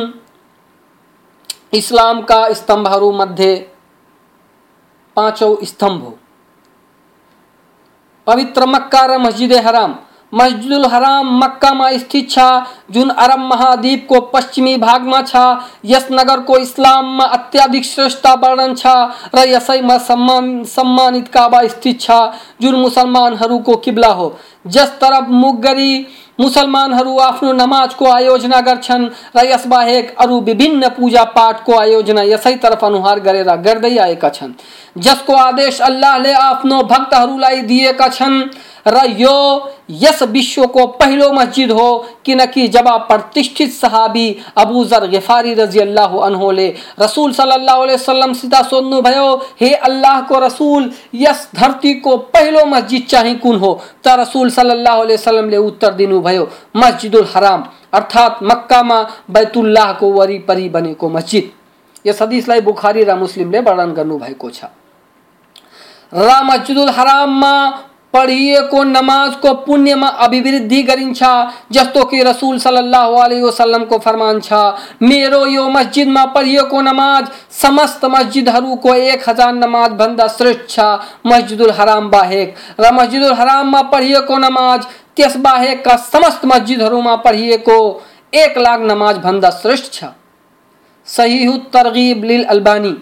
इस्लामका स्तम्भहरूमध्ये पाँचौँ स्तम्भ हो। पवित्र मक्का र मस्जिद हराम। मस्जिदुल हराम मक्कामा स्थित छ, जुन अरब महाद्वीपको पश्चिमी भागमा छ। यस नगरको इस्लाममा अत्याधिक श्रेष्ठ वर्णन छ र यसैमा सम्मान, सम्मानित काबा स्थित छ, जुन मुसलमानहरूको किब्ला हो। जस तरफ़ मुख गरी मुसलमानहरू आफ्नो नमाजको आयोजना गर्छन् र यसबाहेक अरू विभिन्न पूजा पाठको आयोजना यसैतर्फ अनुहार गरेर गर्दै आएका छन्। जसको आदेश अल्लाहले आफ्नो भक्तहरूलाई दिएका छन्। र यस विश्वको पहिलो मस्जिद हो किनकि जब प्रतिष्ठित सहाबी अबू जर गिफारी रज़ी अल्लाह अनहोले रसूल सल्लल्लाहु अलैहि वसल्लम सीधा सोध्नुभयो हे अल्लाहको रसूल, यस धरतीको पहिलो मस्जिद चाहिँ कुन हो? त रसूल सल्लल्लाहु अलैहि वसल्लमले उत्तर दिनुभयो मस्जिदुल हराम अर्थात् मक्कामा बैतुल्लाहको वरिपरि बनेको मस्जिद। यस हदिसलाई बुखारी र मुस्लिमले वर्णन गर्नुभएको छ। र मस्जिदुल हराममा पढिएको नमाजको पुण्यमा अभिवृद्धि गरिन्छ जस्तो कि रसुल सल्लाह वसल्लमको फरमान छ मेरो यो मस्जिदमा पढिएको नमाज़, समस्त मस्जिदहरूको एक हज़ार नमाज़ भन्दा श्रेष्ठ छ, मस्जिदुल हराम बाहेक। र मस्जिदुल हराममा पढिएको नमाज़, त्यस बाहेकका समस्त मस्जिदहरूमा पढिएको एक लाख नमाज़ भन्दा श्रेष्ठ छ। सही तरगीब लिल अल्बानी।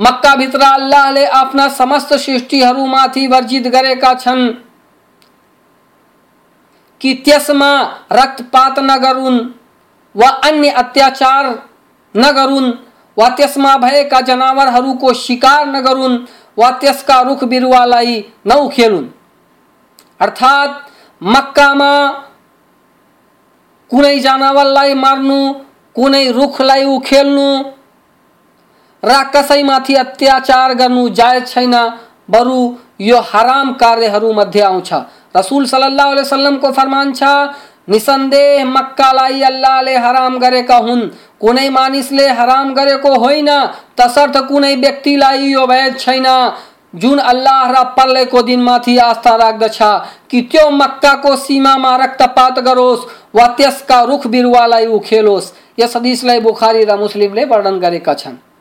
मक्का भित्र अल्लाहले आफ्ना समस्त सृष्टिहरूमाथि वर्जित गरेका छन्। कि त्यसमा रक्तपात नगरून् वा अन्य अत्याचार नगरून् वा त्यसमा भएका जनावरहरूको शिकार नगरून् वा त्यसका रुख बिरुवालाई अर्थात् मक्कामा कुनै जनावरलाई मार्नु, कुनै रुखलाई उखेल्नु र कसैमाथि अत्याचार गर्नु जायज़ छैन। बरु यो हराम कार्यहरूमध्ये आउँछ। रसुल सल्लाह वसल्लमको फरमान छ, निसन्देह मक्कालाई अल्लाहले हराम गरेका हुन्। कुनै मानिसले हराम गरेको होइन, तसर्थ कुनै व्यक्तिलाई यो वैध छैन। जुन अल्लाह र पर्लेको दिनमाथि आस्था राख्दछ, कि त्यो मक्काको सीमामा रक्तपात गरोस् वा त्यसका रुख बिरुवालाई उखेलोस्। यस हदिसलाई बुखारी र मुस्लिमले वर्णन गरेका छन्।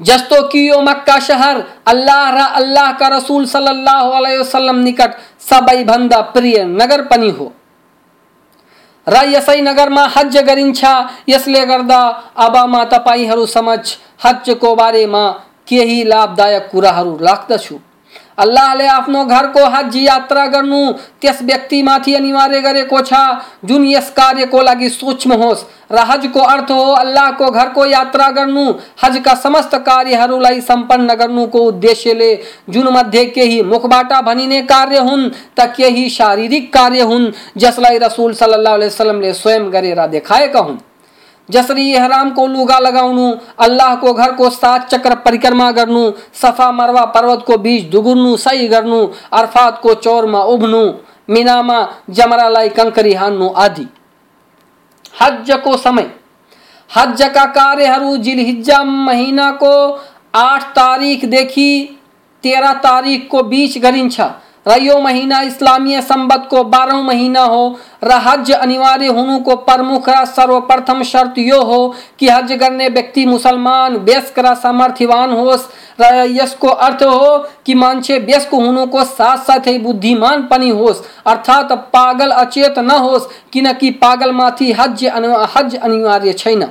जस्तो कियो मक्का शहर, अल्लाह र अल्लाह का रसूल सल्लल्लाहु अलैहि वसल्लम निकट सबैभन्दा प्रिय नगर पनि हो। र यसै नगरमा हज गरिन्छ, यसले गर्दा अब म तपाईँहरू समक्ष हजको बारेमा केही लाभदायक कुराहरू राख्दछु। अल्लाहले आफ्नो घरको हज यात्रा गर्नु त्यस व्यक्तिमाथि अनिवार्य गरेको छ जुन यस कार्यको लागि सूक्ष्म होस्। र हजको अर्थ हो अल्लाहको घरको यात्रा गर्नु हजका समस्त कार्यहरूलाई सम्पन्न गर्नुको उद्देश्यले जुन मध्ये केही मुखबाट भनिने कार्य हुन् त केही शारीरिक कार्य हुन् जसलाई रसुल सल्लाह वसलमले स्वयं गरेर देखाएका हुन् जसरी हराम को लुगा लगाउनु घर को सात चक्र परिक्रमा गर्नु, सफ़ा मरवा पर्वत को बीच दुगुर्नु सही गर्नु अरफातको चौरमा उभ्नु मिनामा जमरालाई कङ्करी हान्नु आदि। हजको समय। हजका कार्यहरू जिलहिज्जा महिनाको आठ तारिकदेखि तेह्र तारिकको बीच गरिन्छ र यो महीना इस्लामीय संबत को बारह महीना हो, र हज अनिवार्य होने को प्रमुख सर्वप्रथम शर्त यो हो कि हज करने व्यक्ति मुसलमान, व्यस्क र सामर्थ्यवान होस्। र यसको अर्थ हो कि मान्छे व्यस्क हुनुको साथ साथै बुद्धिमान पनि होस्। अर्थात् पागल अचेत नहोस् किनकि पागलमाथि हज हज अनिवार्य छैन।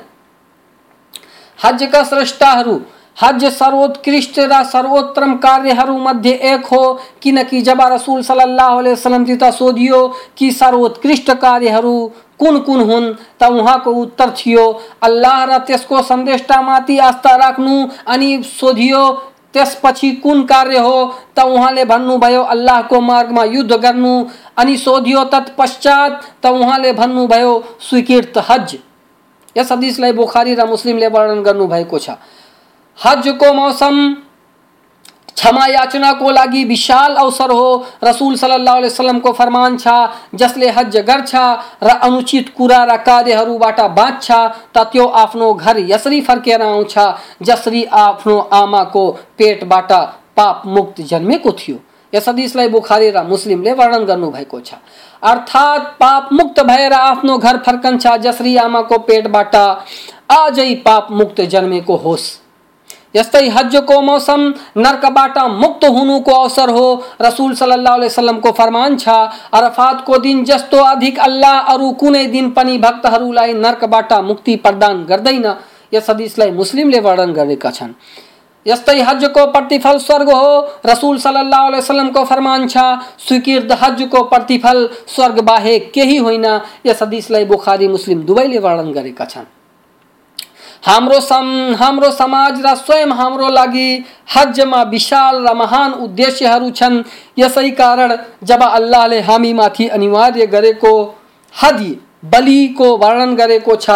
हजका स्रष्टाहरू हज सर्वोत्कृष्ट र सर्वोत्तम कार्यहरूमध्ये एक हो। किनकि जब रसुल सल्लाह वसलमसित सोधियो कि सर्वोत्कृष्ट कार्यहरू कुन कुन हुन्, त उहाँको उत्तर थियो, अल्लाह र त्यसको सन्देष्टामाथि आस्था राख्नु अनि सोधियो, त्यसपछि कुन कार्य हो, त उहाँले भन्नुभयो, अल्लाहको मार्गमा युद्ध गर्नु अनि सोधियो, तत्पश्चात त उहाँले भन्नुभयो, स्वीकृत हज। यस हदिसलाई बुखारी र मुस्लिमले वर्णन गर्नुभएको छ। हजको मौसम क्षमा याचना को लागि विशाल अवसर हो। रसूल सल्लल्लाहु अलैहि वसल्लमको फरमान छ, जसले हज गर्छ र अनुचित कुरा र कार्यहरूबाट बाँच्छ त त्यो आफ्नो घर यसरी फर्केर आउँछ जसरी आफ्नो आमाको पेटबाट पाप मुक्त जन्मेको थियो। यस हदिसलाई बुखारी र मुस्लिमले वर्णन गर्नुभएको छ। अर्थात् पाप मुक्त भएर आफ्नो घर फर्कन्छ जसरी आमाको पेटबाट अझै पाप मुक्त जन्मेको होस्। यस्तै हजको मौसम, नर्कबाट मुक्त हुनुको अवसर हो। रसुल सल्लाह वसलमको फरमान छ अरफातको दिन जस्तो अधिक अल्लाह अरू कुनै दिन पनि भक्तहरूलाई नर्कबाट मुक्ति प्रदान गर्दैन। यस हदिसलाई मुस्लिमले वर्णन गरेका छन्। यस्तै हजको प्रतिफल स्वर्ग हो। रसुल सल्लाह वसलमको फरमान छ स्वीकृत हजको प्रतिफल स्वर्ग बाहेक केही होइन। यस हदिसलाई बुखारी, मुस्लिम दुवैले वर्णन गरेका छन्। हाम्रो सम, हाम्रो समाज र स्वयं हाम्रो लागि हजमा विशाल र महान उद्देश्यहरू छन्। यसै कारण जब अल्लाहले हामीमाथि अनिवार्य गरेको, हदी बलिको वर्णन गरेको छ,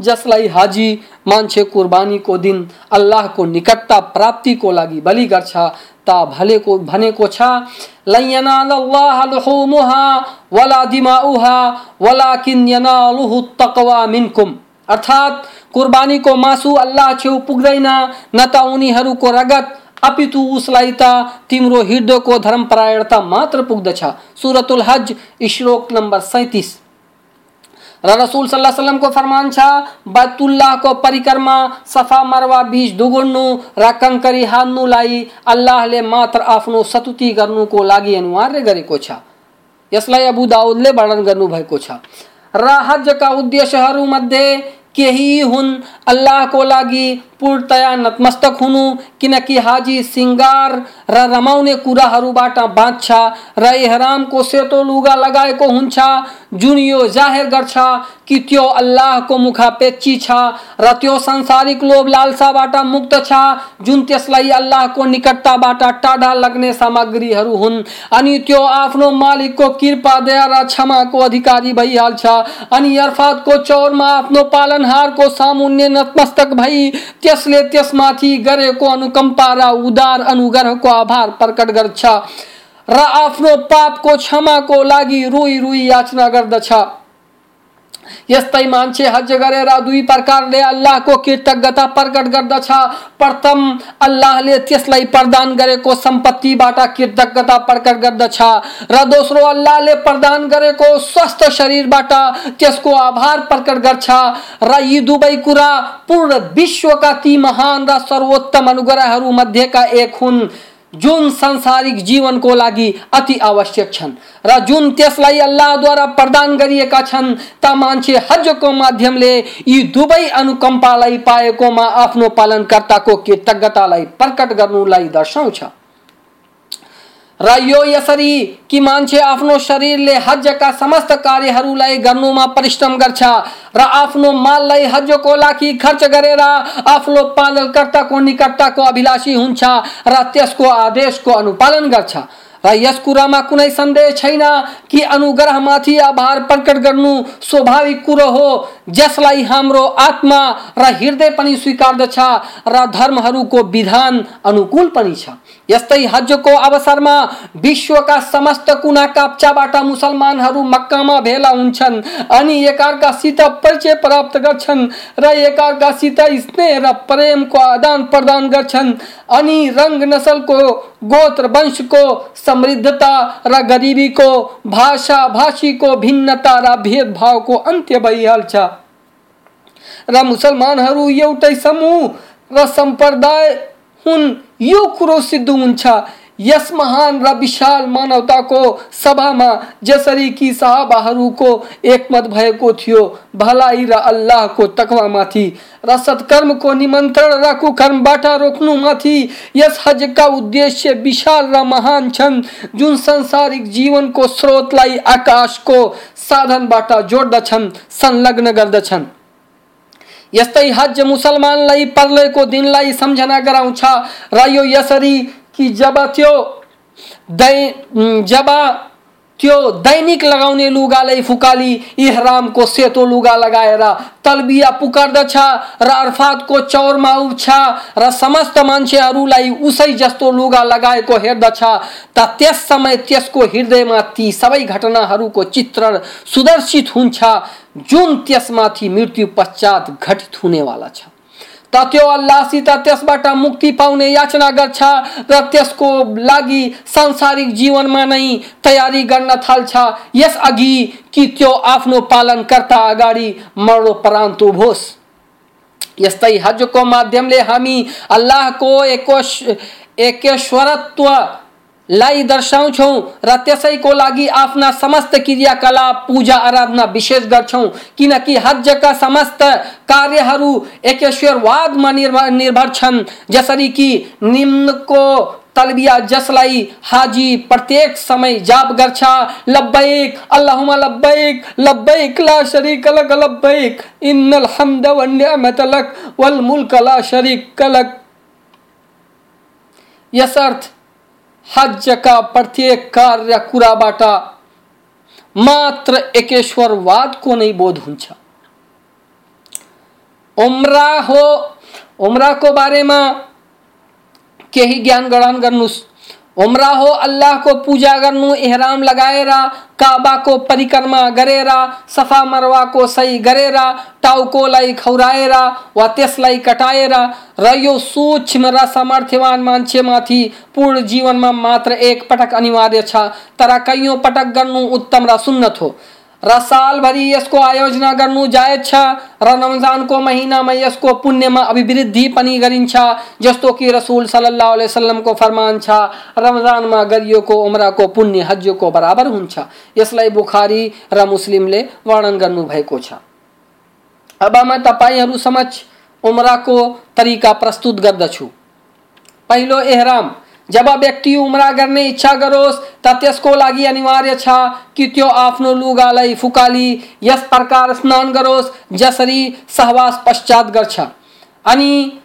जसलाई हाजी, मान्छे कुर्बानीको दिन अल्लाहको निकटता प्राप्तिको लागि बलि गर्छ, त भलेको, भनेको छ वला दिमाउहा अर्थात् कुर्बानीको मासु अल्लाह छेउ पुग्दैन न त उनीहरूको रगत। अपितु उसलाई त तिम्रो हृदयको धर्मपरायणता मात्र पुग्दछ। सुरतुल हज श्लोक नम्बर सैतिस। र रसुल सल्लाह सल्लमको फरमान छ बैतुल्लाहको परिक्रमा, सफ़ा मरवा बीच दुगुड्नु र कङ्करी हान्नुलाई अल्लाहले मात्र आफ्नो सतुति गर्नुको लागि अनिवार्य गरेको छ। यसलाई अबु दाउदले वर्णन गर्नुभएको छ। र हजका उद्देश्यहरूमध्ये केही अल्लाह को लागि। पूर्णतया नतमस्तक हुनु। किनकि हाजी सिङ्गार र रमाउने कुराहरूबाट बाँच्छ र एहरामको सेतो लुगा लगाएको हुन्छ। जुन यो जाहेर गर्छ कि त्यो अल्लाहको मुखापेक्षी छ र त्यो संसारिक लोभ लालसाबाट मुक्त छ, जुन त्यसलाई अल्लाहको निकटताबाट टाढा लाग्ने सामग्रीहरू हुन्। अनि त्यो आफ्नो मालिकको कृपा, दया र क्षमाको अधिकारी भइहाल्छ। अनि अर्फातको चौरमा आफ्नो पालनहारको सामुन्य नतमस्तक भई त्यसले त्यसमाथि गरेको अनुकम्पा र उदार अनुग्रहको आभार प्रकट गर्छ। र आफ्नो पापको क्षमाको लागि रुई रुई याचना गर्दछ। यस्तै मान्छे हज गरेर दुई प्रकारले अल्लाहको कृतज्ञता प्रकट गर्दछ। प्रथम अल्लाहले त्यसलाई प्रदान गरेको सम्पत्तिबाट कृतज्ञता प्रकट गर्दछ। र दोस्रो अल्लाहले प्रदान गरेको स्वस्थ शरीरबाट त्यसको आभार प्रकट गर्छ। र यी दुवै कुरा पूर्ण विश्वका ती महान र सर्वोत्तम अनुग्रहहरू मध्येका एक हुन्। जुन सांसारिक जीवनको लागि अति आवश्यक छन् र जुन त्यसलाई अल्लाहद्वारा प्रदान गरिएका छन्, त मान्छे हजको माध्यमले यी दुवै अनुकम्पालाई पाएकोमा आफ्नो पालनकर्ताको कृतज्ञतालाई प्रकट गर्नुलाई दर्शाउँछ। र यो यसरी कि मान्छे आफ्नो शरीरले हजका समस्त कार्यहरूलाई गर्नुमा परिश्रम गर्छ। र आफ्नो माललाई हजको लागि खर्च गरेर। आफ्नो पालनकर्ताको निकटताको अभिलाषी हुन्छ। र त्यसको आदेशको अनुपालन गर्छ। यस कुरामा कुनै सन्देह छैन कि अनुग्रहमाथि आभार प्रकट गर्नु स्वाभाविक कुरो हो। जसलाई हाम्रो आत्मा र हृदय पनि स्वीकार्दछ र धर्महरूको विधान अनुकूल पनि छ। यस्तै हजको अवसरमा विश्वका समस्त कुना काप्चाबाट मुसलमानहरू मक्कामा भेला हुन्छन् अनि एकअर्कासित परिचय प्राप्त गर्छन् र एकअर्कासित स्नेह र प्रेमको आदान प्रदान गर्छन् अनि रङ नसलको गोत्र वंश को, समृद्धता, र गरिबीको भाषा, भाषी को, भिन्नता, र भेदभावको अन्त्य भइहाल्छ र मुसलमानहरू एउटै समूह, र सम्प्रदाय हुन्, यो कुरो सिद्ध हुन्छ। यस महान र विशाल मानवताको सभामा जसरी कि साहबाहरूको एकमत भएको थियो। भलाइ र अल्लाहको तकवामाथि र सत्कर्मको निमन्त्रण र कुकर्मबाट रोक्नुमाथि यस हजका उद्देश्य विशाल र महान छन् जुन संसारिक जीवनको स्रोतलाई आकाशको साधनबाट जोड्दछन् संलग्न गर्दछन् यस्तै हज मुसलमानलाई पर्लेको दिनलाई सम्झना गराउँछ। र यो यसरी कि जब त्यो दै जब त्यो दैनिक लगाउने लुगालाई फुकाली, इहरामको सेतो लुगा लगाएर तलबिया पुकार्दछ र अर्फातको चौरमा उठ्छ र समस्त मान्छेहरूलाई उसै जस्तो लुगा लगाएको हेर्दछ, त त्यस समय त्यसको हृदयमा ती सबै घटनाहरूको चित्रण सुदर्शित हुन्छ, जुन त्यसमाथि मृत्यु पश्चात घटित हुनेवाला छ। त त्यो अल्लाहसित त्यसबाट मुक्ति पाउने याचना गर्छ र त्यसको लागि सांसारिक जीवनमा नै तयारी गर्न थाल्छ। यस अघि कि त्यो आफ्नो पालनकर्ता अगाडि मरणोपरान्त उभोस् यस्तै हजको माध्यमले हामी अल्लाहको एकेश्वरत्व लाई दर्शाउँछौँ र त्यसैको लागि आफ्ना समस्त क्रियाकलाप पूजा आराधना विशेष गर्छौँ किनकि हजका समस्त कार्यहरू एकेश्वरवादमा निर्भर निर्भर छन्। जसरी कि निम्नको तलबिया जसलाई हाजी प्रत्येक समय जाप गर्छ, लब्बैक, अल्लाहुम्मा लब्बैक लब्बैक ला शरीक लक, लब्बैक, इन्नल हम्द व निअमत लक, वल मुल्क ला शरीक लक। यस अर्थ हज का प्रत्येक कार्य कुराबाट मात्र एकेश्वरवादको नहीं बोध हुन्छ। उम्रा हो बारे में केही ज्ञान ग्रहण गर्नुहोस् उम्रा हो, अल्लाह को पूजा गर्नु एहराम लगाएरा काबा को परिक्रमा गरेरा सफ़ा मरवा को सही गरेर टाउकोलाई खौराएरा वा त्यसलाई कटाएर र। सूक्ष्म र सामर्थ्यवान मान्छेमाथि पूर्ण जीवनमा मात्र एक पटक अनिवार्य छ। तर कैयौँ पटक गर्नु उत्तम र सुन्नत हो। र सालभरि यसको आयोजना गर्नु जायज़ छ। र रमजानको महिनामा यसको पुण्यमा अभिवृद्धि पनि गरिन्छ, जस्तो कि रसुल सल्लाह वसल्लमको फरमान छ, रमजानमा गरिएको उम्राको पुण्य हजको बराबर हुन्छ। यसलाई बुखारी र मुस्लिमले वर्णन गर्नुभएको छ। अब म तपाईँहरू समक्ष उम्राको तरिका प्रस्तुत गर्दछु। पहिलो एहराम जब व्यक्ति उम्रा गर्ने इच्छा गरोस् त त्यसको लागि अनिवार्य छ, कि त्यो आफ्नो लुगालाई फुकाली, यस प्रकार स्नान गरोस्, जसरी सहवास पश्चात गर्छ अनि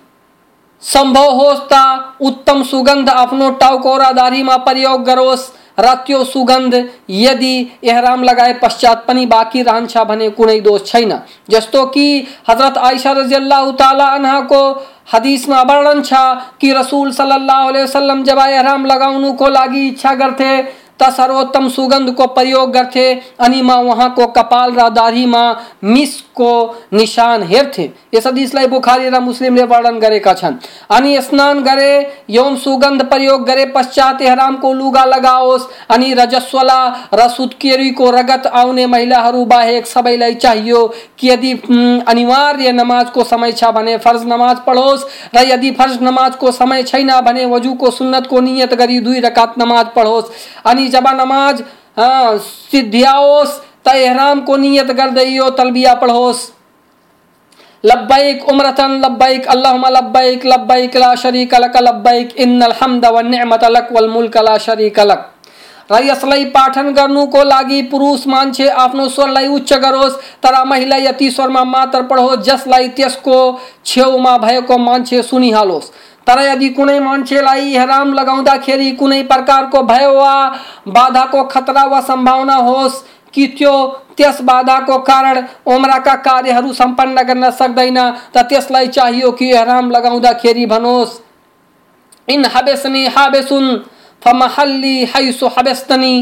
सम्भव होस् उत्तम सुगन्ध आफ्नो टाउको र दाढीमा प्रयोग गरोस्। र सुगंध, यदि एहराम लगाए पश्चात बाकी रहन रहन्छ भने कुनै दोष छैन। जस्तो कि हज़रत आयशा रजियल्लाहु को हदीस में वर्णन छ कि रसूल सल्लल्लाहु अलैहि वसल्लम जब एहराम लगाउनुको लागि इच्छा गर्थे त सर्वोत्तम सुगन्धको प्रयोग गर्थे अनि म उहाँको कपाल र दाढीमा मिसको निशान हेर्थे। यस हदिसलाई बुखारी र मुस्लिमले वर्णन गरेका छन्। अनि स्नान गरे यौन सुगन्ध प्रयोग गरे पश्चात एहरामको लुगा लगाओस्, अनि रजस्वला र सुत्केरीको रगत आउने महिलाहरू बाहेक सबैलाई चाहियो कि यदि अनिवार्य नमाजको समय छ भने फ़र्ज़ नमाज़ पढोस्, र यदि फ़र्ज़ नमाजको समय छैन भने वजुको सुन्नतको नियत गरी दुई रकात नमाज़ पढोस्। अनि जब नमाज़ हाँ सिद्धियाओस तहराम को नियत कर दइयो, तलबिया पढ़ोस। लब्बैक उम्रतन, लब्बैक अल्लाहुम्मा, लब्बैक लब्बैक ला शरीक लक, लब्बैक इन्नल हम्द व निअमत लक वल मुल्क ला शरीक लक। यसलाई पाठन गर्नुको लागि पुरुष मान्छे आफ्नो स्वरलाई उच्च गरोस्। तर महिला यति स्वरमा मात्र पढोस्, जसलाई त्यसको छेउमा भएको मान्छे सुनिहालोस्। तर यदि कुनै मान्छेलाई इहराम लगाउँदाखेरि कुनै प्रकारको भय वा बाधाको खतरा वा सम्भावना होस्, कि त्यो त्यस बाधाको कारण उम्राका कार्यहरू सम्पन्न गर्न सक्दैन, त त्यसलाई चाहियो कि इहराम लगाउँदाखेरि भनोस्। इन हबेसनी हाबेसुन फमहल्ली हैसु हबेस्तनी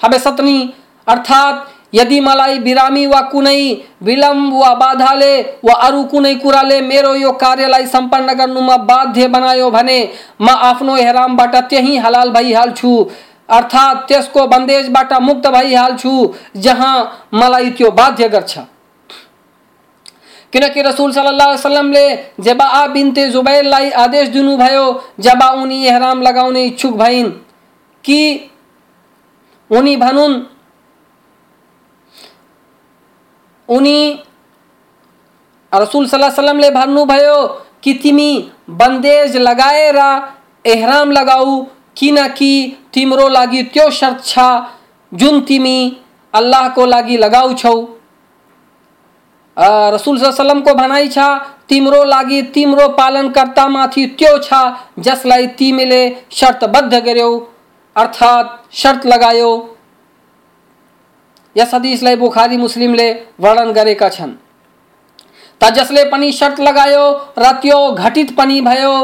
हबेसतनी अर्थात् यदि मलाई बिरामी वा कुनै विलम्ब वा बाधाले वा अरू कुनै कुराले मेरो यो कार्यलाई सम्पन्न गर्नुमा बाध्य बनायो भने म आफ्नो हेरामबाट त्यही हलाल भइहाल्छु अर्थात् त्यसको बन्देजबाट मुक्त भइहाल्छु जहाँ मलाई त्यो बाध्य गर्छ किनकि रसूल सल्लल्लाहु अलैहि वसल्लम ले, जब आ बिनते जुबैर लाई आदेश दिनु भयो, जब उनी एहराम लगाउने इच्छुक भइन्, कि उनी भनुन्, उनी रसूल सल्लाह वसल्लमले भन्नुभयो कि तिमी बन्देज लगाएर एहराम लगाऊ किनकि तिम्रो लागि त्यो शर्त छ, जुन तिमी अल्लाहको लागि लगाउँछौ। रसुल सल्लमको भनाइ छ, तिम्रो लागि तिम्रो पालनकर्तामाथि त्यो छ जसलाई तिमीले शर्तबद्ध गर्यौ, अर्थात् शर्त लगायो। यस हदिसलाई बुखारी मुस्लिमले वर्णन गरेका छन्। त जसले पनि शर्त लगायो र त्यो घटित पनि भयो,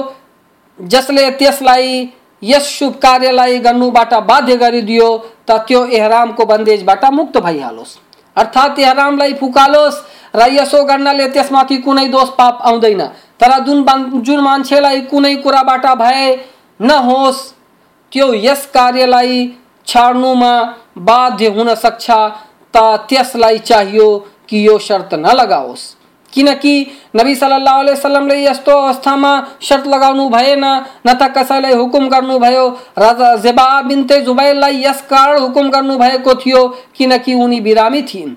जसले त्यसलाई यस शुभ कार्यलाई गर्नुबाट बाध्य गरिदियो, त त्यो एहरामको बन्देजबाट मुक्त भइहालोस्। अर्थात् एहरामलाई फुकालोस् र यसो गर्नाले त्यसमाथि कुनै दोष पाप आउँदैन। तर जुन जुन मान्छेलाई कुनै कुराबाट भए नहोस्। त्यो यस कार्यलाई छाड्नुमा बाध्य हुन सक्छ, त त्यसलाई चाहियो कि यो शर्त नलगाओस्। किनकि नबी सल्लल्लाहु अलैहि वसल्लमले यस्तो अवस्थामा शर्त लगाउनु भएन, न त कसैलाई हुकुम गर्नुभयो। राजा जेबा बिन्ते जुबैरलाई यस कारण हुकुम गर्नुभएको थियो, किनकि उनी बिरामी थिइन्।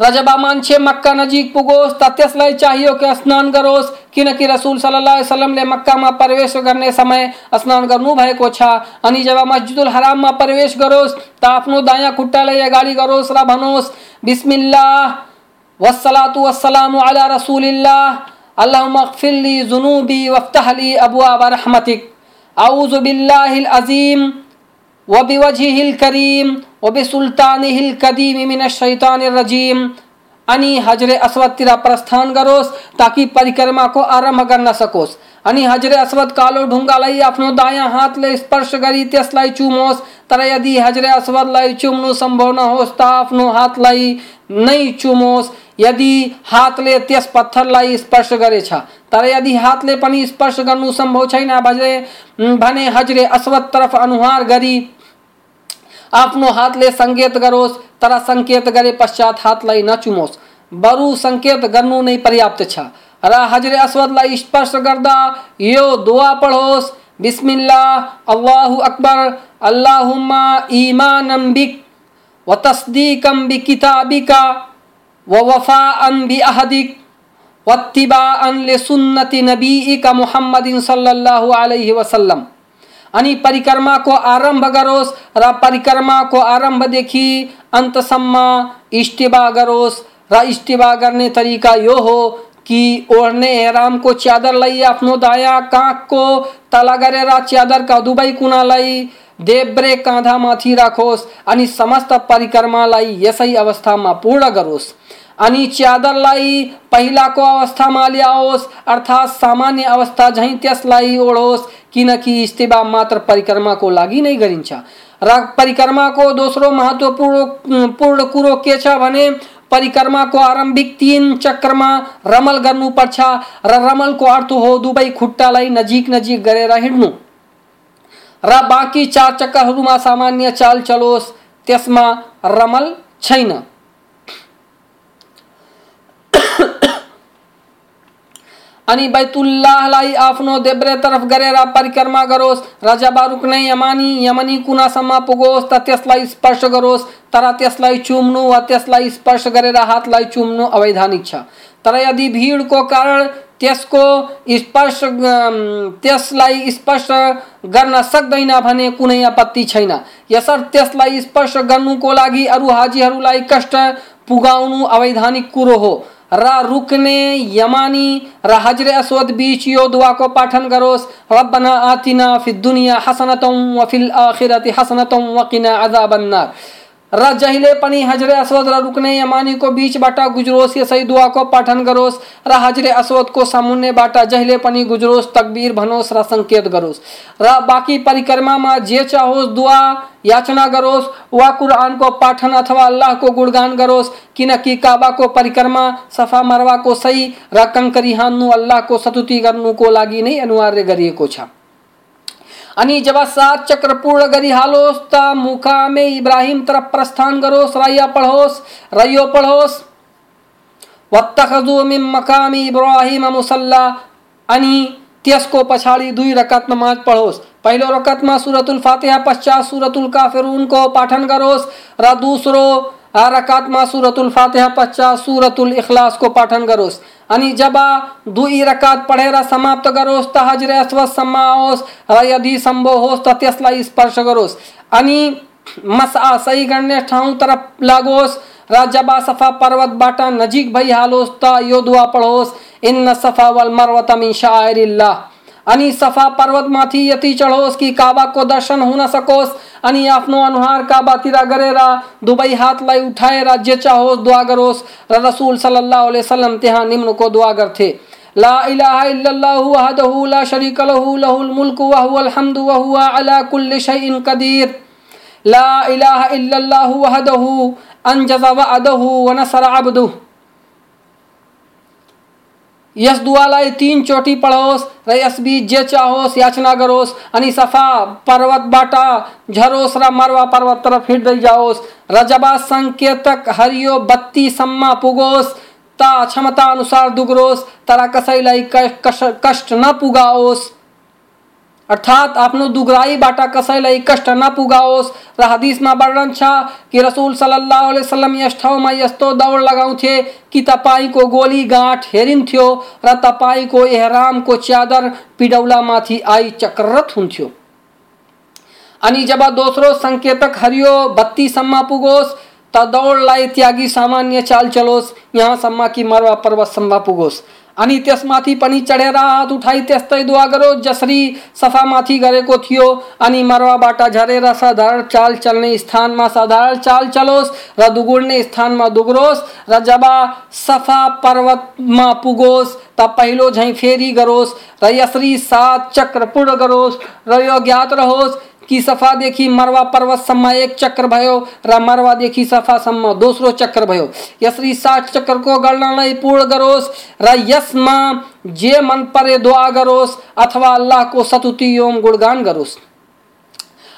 र जब मान्छे मक्का नजिक पुगोस् त त्यसलाई चाहियो कि स्नान गरोस् किनकि रसुल सल्लाह वसलमले मक्कामा प्रवेश गर्ने समय स्नान गर्नुभएको छ। अनि जब मस्जिदुल हराममा प्रवेश गरोस् त आफ्नो दायाँ खुट्टालाई अगाडि गरोस् र भनोस्, बिस्मिल्लाह वसलातु वसलाम अला रसूलिल्लाह अल्लाहुम्मगफिरली जुनूबी वफ्तहली अबवाब रहमतिक। आऊज़ु बिल्लाहिल अज़ीम, व बिवजहिल करीम। व बिसुल्तानिहिल कदीम मिनश शैतानिर रजीम अनि हजरे अस्वद तिर प्रस्थान गरोस् ताकि परिक्रमा को आरंभ गर्न सकोस् अनि हजरे अस्वद कालो ढुङ्गालाई आफ्नो दायाँ हातले स्पर्श गरी त्यसलाई चुमोस् तर यदि हजरे अस्वदलाई चुम्नु नहोस् त आफ्नो हातलाई नै चुमोस् यदि हातले त्यस पत्थरलाई स्पर्श गरेछ तर यदि हातले पनि स्पर्श गर्नु सम्भव छैन भने हजरे अस्वद तरफ़ अनुहार गरी आफ्नो हातले सङ्केत गरोस् तर सङ्केत गरे पश्चात हातलाई नचुमोस् बरु सङ्केत गर्नु नै पर्याप्त छ। र हजरे अस्वदलाई स्पर्श गर्दा यो दुआ पढोस्। बिस्मिल्लाह, अल्लाहु अकबर, अल्लाहुम्मा ईमानम बिक, व तस्दीकम बिकिताबिका, व वफाअन बिअहदिक वत्तिबाअन लिसुन्नति नबीइका मुहम्मदिन सल्लल्लाहु अलैहि वसल्लम। अनि परिक्रमाको आरंभ गरोस् र परिक्रमाको आरम्भदेखि अन्तसम्म इष्टिबा गरोस् र इष्टिबा गर्ने तरिका यो हो कि ओढ़ने एहराम को चादर लाई आफ्नो दायाँ काखको तला गरेर च्यादरका दुवै कुनालाई देब्रे काँधामाथि राखोस् अनि समस्त परिक्रमालाई यसै अवस्थामा पूर्ण गरोस्। अनि च्यादरलाई पहिलाको अवस्थामा ल्याओस् अर्थात् सामान्य अवस्था झैँ त्यसलाई ओढोस् किनकि इस्तेबा मात्र परिक्रमाको लागि नै गरिन्छ। र परिक्रमाको दोस्रो महत्त्वपूर्ण पूर्ण कुरो के छ भने परिक्रमाको आरम्भिक तीन चक्रमा रमल गर्नुपर्छ र रमलको अर्थ हो दुवै खुट्टालाई नजिक नजिक गरेर हिँड्नु। र बाँकी चार चक्करहरूमा सामान्य चाल चलोस्, त्यसमा रमल छैन। अनि बैतुल्लाहलाई आफ्नो देब्रे तरफ़ गरेर परिक्रमा गरोस् र जब रुक्ने यमानी, यमनी कुनासम्म पुगोस्, त त्यसलाई स्पर्श गरोस्, तर त्यसलाई चुम्नु वा त्यसलाई स्पर्श गरेर हातलाई चुम्नु अवैधानिक छ। तर यदि भिडको कारण त्यसको स्पर्श त्यसलाई स्पर्श गर्न सक्दैन भने कुनै आपत्ति छैन। यसर्थ त्यसलाई स्पर्श गर्नुको लागि अरू हाजीहरूलाई कष्ट पुगाउनु अवैधानिक कुरो हो। र रुकने, यमानी, र हजर असवद बीच यो दुआ को पाठन करोस। रब्बना आतिना फिद दुनिया हसनतम व फिल आखिरति हसनतम वकिना अजाबन्नार। र जहिले पनि हजरे असवद र रुक्ने यमानीको बिचबाट गुज्रोस् यसै दुवाको पाठन गरोस् र हजरे असवदको सामुन्नेबाट जहिले पनि गुज्रोस्, तकबीर भनोस्, र सङ्केत गरोस् र बाँकी परिक्रमामा जे चाहोस् दुआ, याचना गरोस् वा कुरानको पाठन अथवा अल्लाहको गुणगान गरोस् किनकि काबाको परिक्रमा, सफ़ा मरवाको सही, र कङ्करी हान्नु अल्लाहको सतुति गर्नुको लागि नै अनिवार्य गरिएको छ। अनि जब सात चक्र पूर्ण गरी हालोस, त मुकामे इब्राहिम तरफ़ प्रस्थान करोस राया पढ़ोस, रयो पढ़ोस। वत्तखजु मिन मकामी इब्राहिम मुसल्ला। अनि त्यसको पछाडि दुई रकत नमाज़ पढोस्। पहिलो रकतमा सुरतुल फातिहा, पश्चात सुरतुल काफिरुनको पाठन गरोस्। र दोस्रो रकातमा सुरतुल फातिहा पश्चात सुरतुल इखलासको पाठन गरोस्। अनि जब दुई रकात पढेर समाप्त गरोस् त हजरे अस्वदसम्म आओस् र यदि सम्भव होस्, त त्यसलाई स्पर्श गरोस्। अनि मसा सही गर्ने ठाउँतर्फ लागोस्, र जब सफ़ा पर्वतबाट नजिक भइहालोस् त यो दुआ पढोस्, इन्न सफ़ा वल मर्वत मिन शाइरिल्लाह। अनि सफ़ा पर्वतमाथि यति चढोस् कि काबाको दर्शन हुन सकोस्। अनि आफ्नो अनुहार काबातिर गरेर दुवै हातलाई उठाएर जे चाहोस्, दुआ गरोस् र रसुल सल्लल्लाहु अलैहि वसल्लम त्यहाँ निम्नको दुआ गर्थे। ला इलाहा इल्लल्लाहु वहदहु ला शरीक लहु, लहुल मुल्क व हुवल हम्दु व हुवा अला कुल्लि शैइन कदीर। ला इलाहा इल्लल्लाहु वहदहु अनजज़ वअदहु व नसर यस दुआलाई तीन चोटी पढोस् र यसबीच जे चाहोस्, याचना गरोस् अनि सफ़ा पर्वतबाट झरोस् र मरवा पर्वततर्फ हिँड्दै जाओस्। र जब सङ्केतक हरियो बत्तीसम्म पुगोस्, त क्षमता अनुसार दुग्रोस्, तर कसैलाई कष्ट नपुगाओस्। अर्थात आफ्नो दुगराईबाट कसैलाई कष्ट नपुगाओस् र हदिसमा वर्णन छ कि रसुल सल्लाह वसल्लम यस ठाउँमा यस्तो दौड लगाउँथे कि तपाईँको गोली गाँठ हेरिन्थ्यो र तपाईँको एहरामको च्यादर पिडौलामाथि आई चक्ररत हुन्थ्यो अनि जब दोस्रो सङ्केतक हरियो बत्तीसम्म पुगोस्, त दौडलाई त्यागी सामान्य चाल चलोस्। यहाँसम्म कि मरवा पर्वतसम्म पुगोस्। अनि त्यसमाथि पनि चढेर हात उठाई त्यस्तै दुवा गरो जसरी सफामाथि गरेको थियो। अनि मरवाबाट झरेर साधारण चाल चल्ने स्थानमा साधारण चाल चलोस्, र दुगुड्ने स्थानमा दुग्रोस्, र जब सफ़ा पर्वतमा पुगोस्, त पहिलो झैँ फेरि गरोस्, र यसरी सात चक्र पूर्ण गरोस्, र यो ज्ञात रहोस् कि सफादेखि मरवा पर्वतसम्म एक चक्र भयो, र मरवा देखी सफ़ा सफासम्म दोस्रो चक्र भयो। यसरी सात चक्रको गणनालाई पूर्ण गरोस्, र यसमा जे मन परे दुआ गरोस्, अथवा अल्लाहको सतुति ओम गुणगान गरोस्।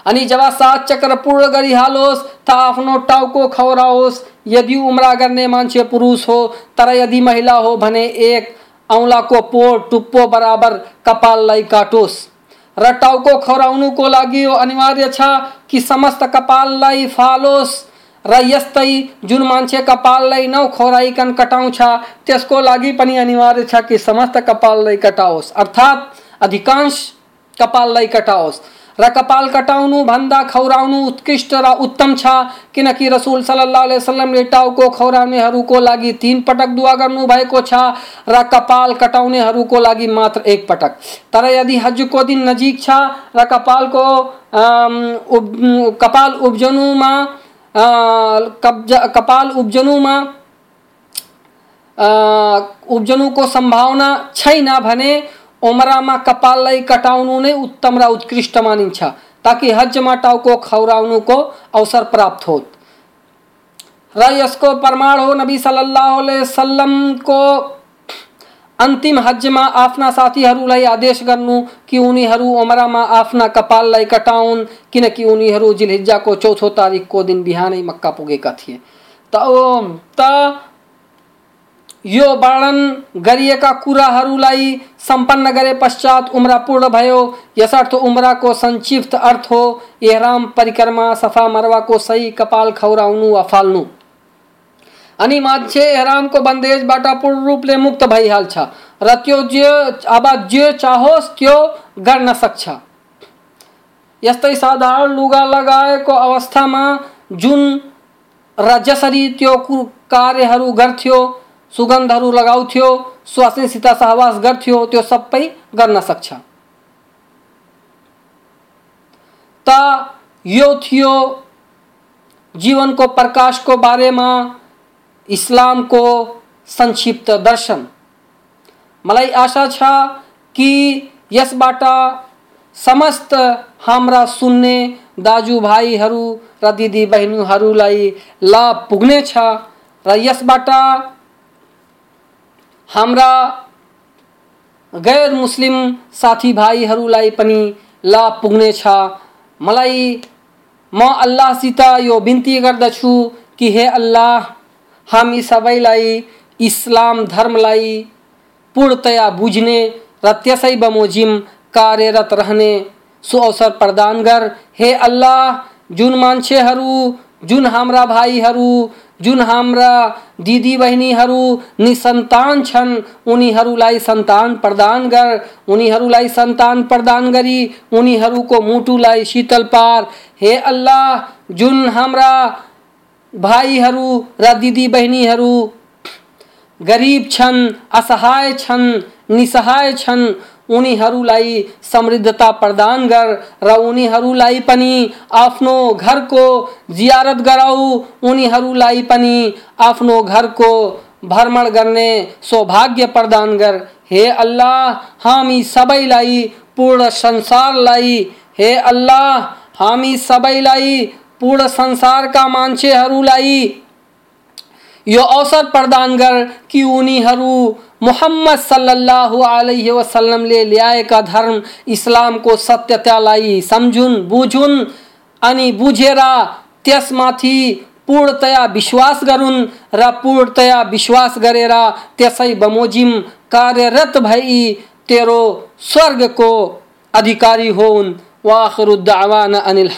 अनि जब सात चक्र पूर्ण करी गरिहालोस्, त आफ्नो टाउको खौराओस्, यदि उम्रा गर्ने मान्छे पुरुष हो, तर यदि महिला हो भने एक औँलाको पोर टुप्पो बराबर कपाललाई काटोस्। र टाउको खोराउनुको लागि यो अनिवार्य छ कि समस्त कपाललाई फालोस्। र यस्तै जुन मान्छे कपाललाई नखौराइकन कटाउँछ त्यसको लागि पनि अनिवार्य छ कि समस्त कपाललाई कटाओस्। अर्थात् अधिकांश कपाललाई कटाओस्। र कपाल कटाउनु भन्दा खौराउनु उत्कृष्ट र उत्तम छ। किनकि रसुल सल्लाह वसल्लमले टाउको खौराउनेहरूको लागि तिन पटक दुवा गर्नुभएको छ। र कपाल कटाउनेहरूको लागि मात्र एक पटक। तर यदि हजको दिन नजिक छ र कपालको उब, कपाल उब्जनुमा कपाल उब्जनुमा उब्जनुको सम्भावना छैन भने उमरामा कपाललाई कटाउनु नै उत्तम र उत्कृष्ट मानिन्छ, ताकि हजमा टाउको खौराउनुको अवसर प्राप्त हो र प्रमाण हो नबी सल्लल्लाहु अलैहि वसल्लमको अन्तिम हजमा आफ्ना साथीहरूलाई आदेश गर्नु कि उनीहरू उमरामा आफ्ना कपाललाई कटाउन्, किनकि उनीहरू जिलहिज्जाको चौथो तारिकको दिन बिहानै मक्का पुगेका थिए। त यो वर्णन गरिएका सम्पन्न गरे पश्चात उम्रा पूर्ण भयो। यसर्थ उम्राको संक्षिप्त अर्थ हो एहराम परिक्रमा, सफ़ा मरवाको सही कपाल खौराउनु वा फाल्नु। अनि मान्छे एहरामको बन्देजबाट पूर्ण रूपले मुक्त भइहाल्छ र जे, अब जे चाहोस् त्यो गर्न सक्छ। यस्तै साधारण लुगा लगाएको अवस्थामा जुन र जसरी त्यो कार्यहरू गर्थ्यो सुगन्धहरू लगाउँथ्यो स्वास्नीसित सहवास गर्थ्यो त्यो सबै गर्न सक्छ। त यो थियो जीवनको प्रकाशको बारेमा इस्लामको संक्षिप्त दर्शन। मलाई आशा छ कि यसबाट समस्त हाम्रा सुन्ने दाजुभाइहरू र दिदीबहिनीहरूलाई लाभ पुग्नेछ र यसबाट हाम्रा गैर मुस्लिम साथीभाइहरूलाई पनि लाभ पुग्नेछ। मलाई, म अल्लाहसित यो बिन्ती गर्दछु कि हे अल्लाह, हामी सबैलाई इस्लाम धर्मलाई पूर्णतया बुझ्ने र त्यसै बमोजिम कार्यरत रहने सो अवसर प्रदान गर। हे अल्लाह, जुन मान्छेहरू, जुन हाम्रा भाइहरू जुन हाम्रा दिदी बहिनीहरू निसन्तान छन्, उनीहरूलाई सन्तान प्रदान गर। उनीहरूलाई सन्तान प्रदान करी गरी उनीहरूको मुटुलाई शीतल पार। हे अल्लाह, जुन हाम्रा भाइहरू र दिदी बहिनीहरू गरिब छन्, असहाय छन्, निसहाय छन् उनीहरूलाई समृद्धता प्रदान गर, र उनीहरूलाई पनि आफ्नो घरको जियारत गराऊ। उनीहरूलाई पनि आफ्नो घरको भ्रमण गर्ने सौभाग्य प्रदान गर। हे अल्लाह, हामी सबैलाई पूर्ण संसारलाई, हे अल्लाह, हामी सबैलाई पूर्ण संसारका मान्छेहरूलाई यो अवसर प्रदान गर कि उनीहरू मोहम्मद सल्लल्लाहु अलैहि वसल्लमले ल्याएका धर्म इस्लामको सत्यतालाई सम्झुन्, बुझुन् अनि बुझेर त्यसमाथि पूर्णतया विश्वास गरून् र पूर्णतया विश्वास गरेर त्यसै बमोजिम कार्यरत भई तेरो स्वर्गको अधिकारी होन्। वाखरुद्दावान अनिल